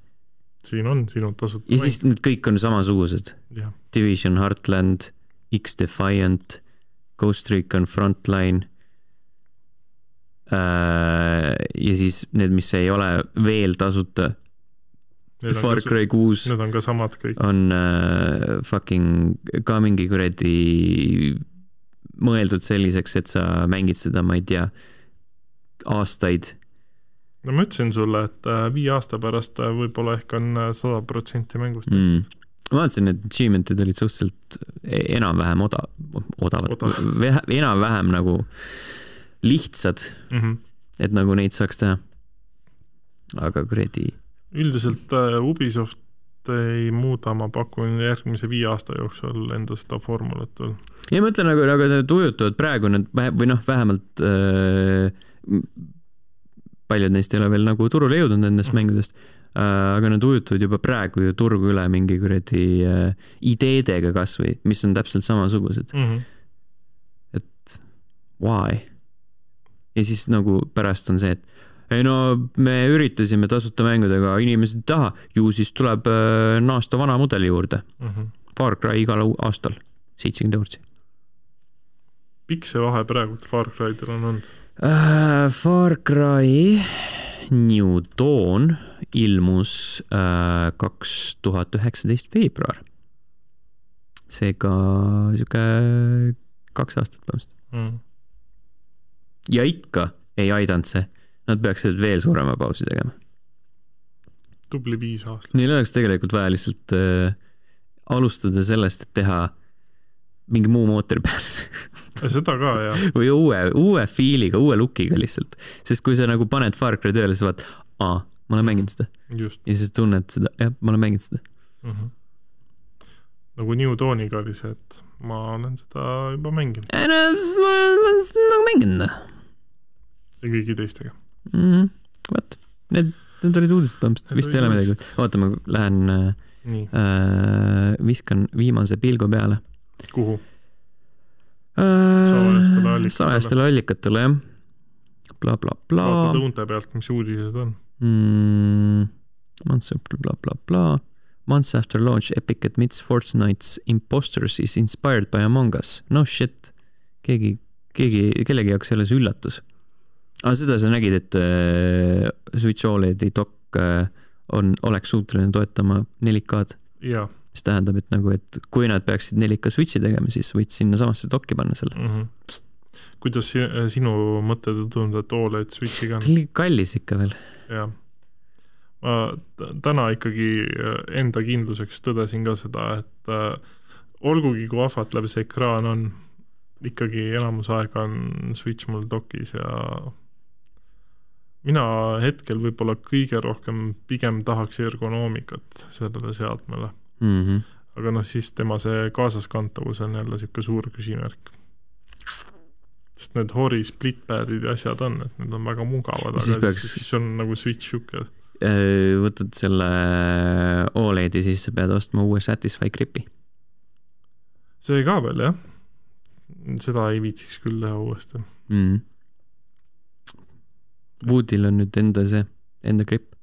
siin on sinu tasuta ja siis need kõik on samasugused. jah, Division Heartland, X-Defiant, Ghost Recon Frontline äh,. ja siis need, mis ei ole veel tasuta, Far Cry kuus need on ka samad kõik. on äh, fucking ka mingi kuradi mõeldud selliseks, et sa mängid seda, ma ei tea, aastaid. no ma ütlesin sulle, et äh, viie aasta pärast äh, võib-olla ehk on sada protsenti mängust mm.. Ma vaatasin, et achievement'id olid suhteliselt e- enam-vähem oda-, odavad Odav., enam-vähem nagu lihtsad, mm. -hmm. et nagu neid saaks teha. aga kuradi, üldiselt äh, Ubisoft ei muuda, ma pakun järgmise viie aasta jooksul enda seda formulat veel. ja ma ütlen nagu, nagu need ujutavad praegu need vähe- või noh, vähemalt äh, paljud neist ei ole veel nagu turule jõudnud nendest Mhm. mängudest äh,, aga nad ujutavad juba praegu ju turgu üle mingi kuradi äh, ideedega kasvõi, mis on täpselt samasugused. Mm -hmm. Why? ja siis nagu pärast on see, et ei no me üritasime tasuta mängudega, inimesed ei taha, ju siis tuleb äh, naasta vana mudeli juurde. Mm -hmm. Far Cry igal aastal, seitsekümmend eurot. pikk see vahe praegu Far Cry'del on olnud? Uh, Far Cry New Dawn ilmus kaks tuhat üheksateist veebruar. seega sihuke kaks aastat põhimõtteliselt mm.. ja ikka ei aidanud see, nad peaksid veel suurema pausi tegema. tubli viis aastat. Neil oleks tegelikult vaja lihtsalt äh, alustada sellest, et teha mingi muu mootori peal seda ka jah, *laughs* või uue, uue feel'iga, uue look'iga lihtsalt. sest kui sa nagu paned Far Cry tööle, sa vaatad, aa, ma olen mänginud seda ja siis tunned seda, jah, ma olen mänginud seda. mm. -hmm. nagu New Dawniga oli see, et ma olen seda juba mänginud no ma olen nagu mänginud noh ja kõigi teistega. mm -hmm.. vot, need, need olid uudised põhimõtteliselt, vist ei ole midagi. oota, ma lähen äh, äh,, viskan viimase pilgu peale kuhu? äh, Salajastele allikatele. salajastele allikatele, jah bla,. blablabla vaatad õunte pealt, mis uudised on. mm,. Months after bla bla bla. Months after launch Epic admits Fortnite's imposters is inspired by Among Us. no shit. keegi, keegi, kellegi jaoks see üllatus. aga seda sa nägid, et äh, Switch OLED-i dokk äh, on, oleks suuteline toetama 4K-d, jaa mis tähendab, et nagu, et kui nad peaksid 4K Switch'i tegema, siis võid sinnasamasse dokki panna selle. mm. -hmm. kuidas si sinu mõtted tunduvad Oled Switch'iga kallis ikka veel. jah. ma täna ikkagi äh, enda kindluseks tõdesin ka seda, et äh, olgugi kui ahvatlev see ekraan on, ikkagi enamus aega on Switch mul dokis ja mina hetkel võib-olla kõige rohkem pigem tahaks ergonoomikat sellele seadmele, Mm -hmm. aga noh, siis tema see kaasaskantavus on jälle niisugune suur küsimärk. Sest need Hori splitpad'id ja asjad on, et need on väga mugavad, aga peaks- siis, on nagu Switch sihuke Äh, võtad selle Oledi, siis sa pead ostma uue Satisfy gripi. see ka veel jah, seda ei viitsiks küll teha uuesti. mm.. Woodil on nüüd enda see, enda gripp,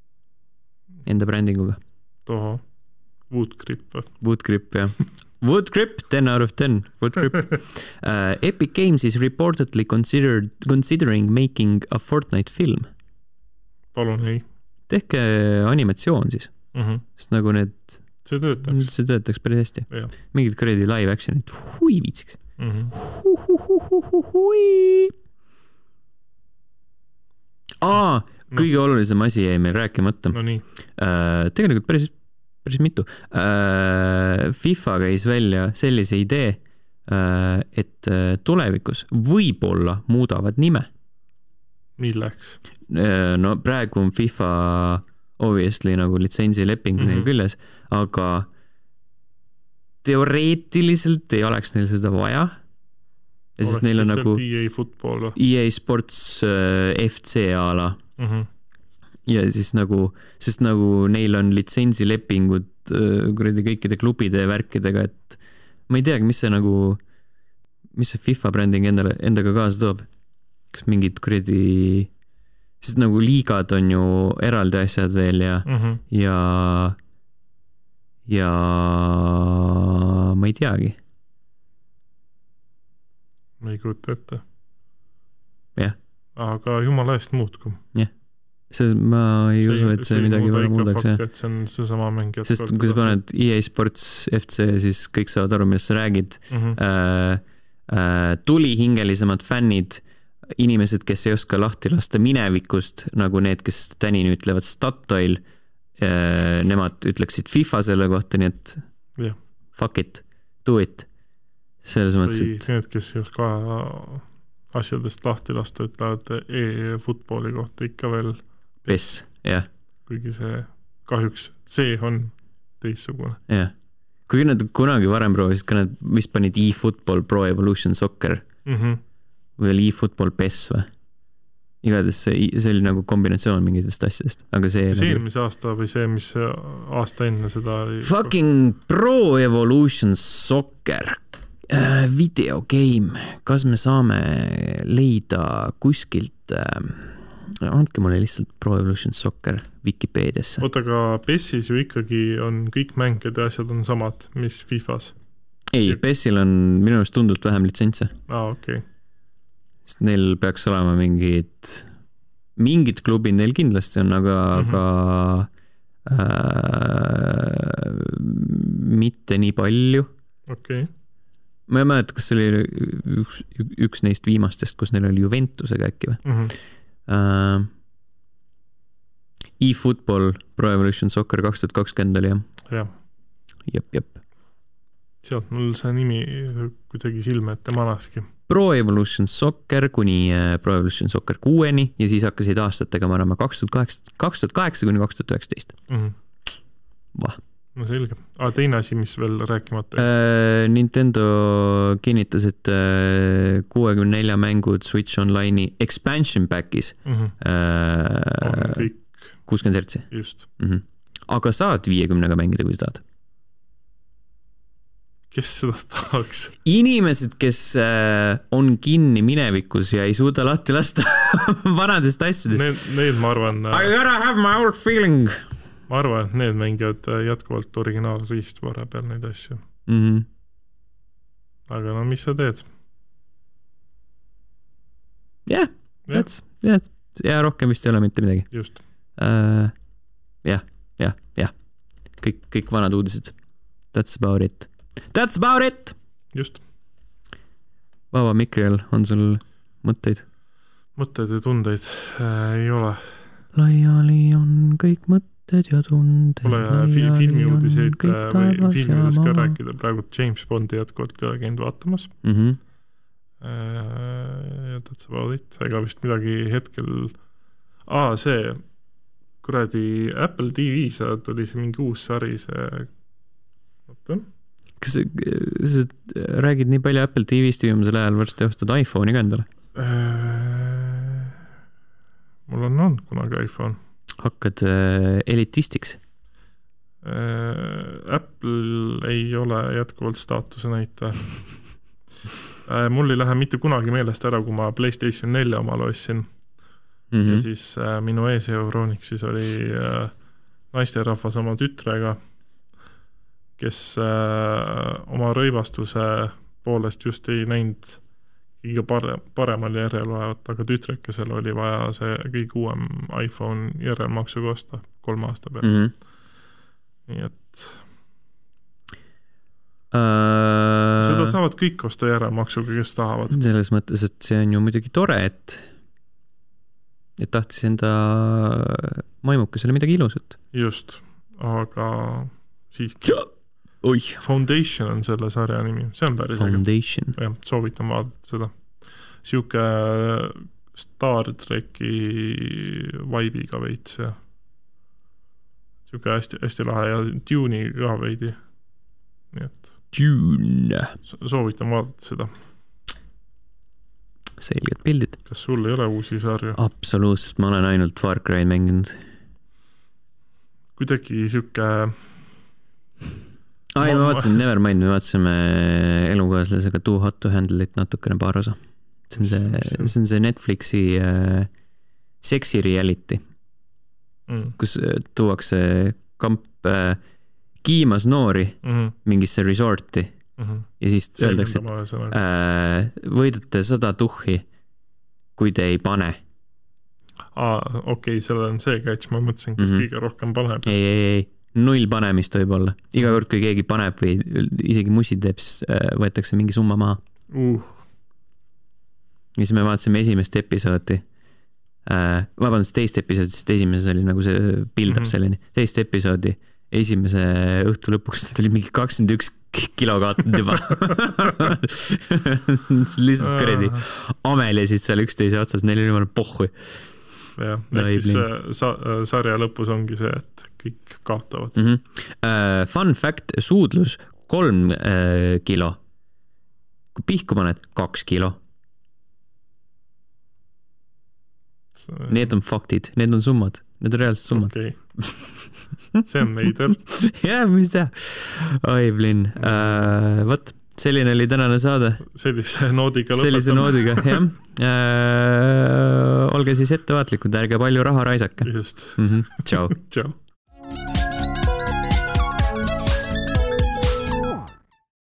enda brändinguga. tohoh, Woodgrip või? Wood grip jah. *laughs* Wood grip, ten out of ten, wood grip *laughs* uh,. Epic Games is reportedly considered, considering making a Fortnite film. palun ei tehke animatsioon siis, mm. -hmm. sest nagu need, see töötaks see töötaks päris hästi mingid kuradi live action'id, hui viitsiks. mm. -hmm. hui. aa, kõige olulisem asi jäi meil rääkimata. no nii, tegelikult päris, päris mitu. FIFA käis välja sellise idee, et äh, tulevikus võib-olla muudavad nime. milleks? no praegu on FIFA obviously nagu litsentsileping mm -hmm. neil Mhm. küljes, aga teoreetiliselt ei oleks neil seda vaja. sest neil on nagu EA Football või EA Sports äh, FC a la mm? -hmm. Ja siis nagu, sest nagu neil on litsentsilepingud äh, kuradi kõikide klubide ja värkidega, et ma ei teagi, mis see nagu, mis see FIFA bränding endale, endaga kaasa toob. kas mingid kuradi, sest nagu liigad on ju eraldi asjad veel ja, Mm -hmm. ja, ja ma ei teagi, ma ei kujuta ette. Jah. aga jumala eest muutku. see, ma ei usu, et see midagi väga muudaks jah. et see on seesama mäng. sest kui sa paned EA Sports FC, siis kõik saavad aru, millest sa räägid mm. -hmm. äh, äh, tulihingelisemad fännid, inimesed, kes ei oska lahti lasta minevikust, nagu need, kes tänini ütlevad Statoil äh,, nemad ütleksid FIFA selle kohta, nii et Jah. fuck it, do it. selles mõttes, et need, kes ei oska asjadest lahti lasta, ütlevad e-footballi kohta ikka veel, pess, jah, kuigi see kahjuks see on teistsugune. jah. kuigi nad kunagi varem proovisid ka, nad vist panid e-football Pro Evolution Soccer Mm -hmm. või oli e-football PES või? igatahes see, see oli nagu kombinatsioon mingitest asjadest, aga see kas nagu... eelmise aasta või see, mis aasta enne seda oli? Fucking Pro Evolution Soccer äh, videogame, kas me saame leida kuskilt äh,, andke mulle lihtsalt Pro Evolution Soccer Vikipeediasse. oota, aga PES-is ju ikkagi on kõik mängijad ja asjad on samad, mis Fifas. ei, PES-il on minu arust tunduvalt vähem litsentse, aa, okei okay.. sest neil peaks olema mingid, mingid klubid neil kindlasti on, aga mm. -hmm. aga äh, mitte nii palju okei okay. ma ei mäleta, kas see oli üks, üks neist viimastest, kus neil oli Juventusega äkki või mm. -hmm. uh,. eFootball Pro Evolution Soccer kaks tuhat kakskümmend oli jah, jah, jep, jep. sealt mul see nimi kuidagi silme ette manaski. Pro Evolution Soccer kuni äh, Pro Evolution Soccer kuueni ja siis hakkasid aastatega manema kaks tuhat kaheksa, kaks tuhat kaheksa kuni kaks tuhat üheksateist. Vah. No selge, aga teine asi, mis veel rääkimata jäi Äh, Nintendo kinnitas, et kuuekümne nelja mängud Switch Online'i expansion pack'is mm -hmm. äh, kõik kuuskümmend hertsi just, mm. -hmm. aga saad viiekümnega mängida, kui sa tahad. kes seda tahaks. inimesed, kes äh, on kinni minevikus ja ei suuda lahti lasta *laughs* vanadest asjadest. Need, need ma arvan, I gotta have my old feeling ma arvan, et need mängivad äh, jätkuvalt originaalriistvara peal neid asju. mm. -hmm. aga no mis sa teed? jah, Jah. that's, jah, ja rohkem vist ei ole mitte midagi just, uh,. jah, jah, jah, kõik, kõik vanad uudised. That's about it. That's about it. just, vaba mikri all on sul mõtteid? mõtteid ja tundeid äh, ei ole. laiali on kõik mõtted ja tunded. Pole fi-, filmiuudiseid äh, või filmidest ka rääkida, praegu James Bondi jätkuvalt ei ole käinud vaatamas. mm. -hmm. ja that's about it, ega vist midagi hetkel, aa see kuradi Apple TV-s tuli see mingi uus sari, see, oota, kas sa, sa räägid nii palju Apple TV-st viimasel ajal, varsti ostad iPhone'i ka endale? Äh, mul on olnud kunagi iPhone. Hakkad äh, elitistiks? Äh, Apple ei ole jätkuvalt staatuse näitaja. *laughs* mul ei lähe mitte kunagi meelest ära, kui ma Playstation nelja omale ostsin mm -hmm. ja siis äh, minu ees Euronixis oli äh, naisterahvas oma tütrega, kes äh, oma rõivastuse poolest just ei näinud kõige parem, paremal järjel olevat, aga tütrekesel oli vaja see kõige uuem iPhone järelmaksuga osta kolme aasta peale mm, mm. -hmm. nii et seda Uh, saavad kõik osta järelmaksuga, kes tahavad. selles mõttes, et see on ju muidugi tore, et, et tahtis enda maimukesele midagi ilusat. just, aga siiski. *laughs* oih. Foundation on selle sarja nimi, see on päris äge, Foundation. jah, soovitan vaadata seda. sihuke Star tracki vibe'iga veits ja sihuke hästi-hästi lahe ja tune'i ka veidi. nii et Dune. so- soovitan vaadata seda. selged pildid. kas sul ei ole uusi sarju? absoluutselt, ma olen ainult Far Cry mänginud. kuidagi sihuke aa ei, Ma- vaatasime Nevermind, me vaatasime elukaaslasega Too Hot to Handle It natukene paar osa. see on see, see on see Netflixi äh, seksi reality, mm, kus äh, tuuakse kamp äh, kiimas noori mm, mingisse resort'i mm, ja siis öeldakse, et äh, võidate sada tuhhi, kui te ei pane. aa, okei okay,, sellel on see catch, ma mõtlesin, kes mm. -hmm. kõige rohkem paneb. ei, ei, ei, null panemist võib-olla. iga kord, kui keegi paneb või isegi mussi teeb, siis äh, võetakse mingi summa maha. Uh, ja siis me vaatasime esimest episoodi äh,, vabandust, teist episoodi, sest esimeses oli nagu see build-up Mhm. selleni, teist episoodi, esimese õhtu lõpuks *laughs* tuli mingi kakskümmend üks kilo kaotanud juba. *laughs* lihtsalt kuradi amelesid seal üksteise otsas, neil oli jumala pohhu. jah, ehk siis äh, sa-, sarja lõpus ongi see, et kõik kaotavad. mm. -hmm. Uh, fun fact, suudlus kolm uh, kilo. kui pihku paned, kaks kilo. Need on faktid, need on summad, need on reaalsed summad. okei, *laughs* see on veider. jah, mis teha. oi, Blin uh,, vot selline oli tänane saade, sellise noodiga sellise lõpetame. noodiga, jah uh,. olge siis ettevaatlikud, ärge palju raha raisake just, mm. -hmm. tšau. *laughs* tšau.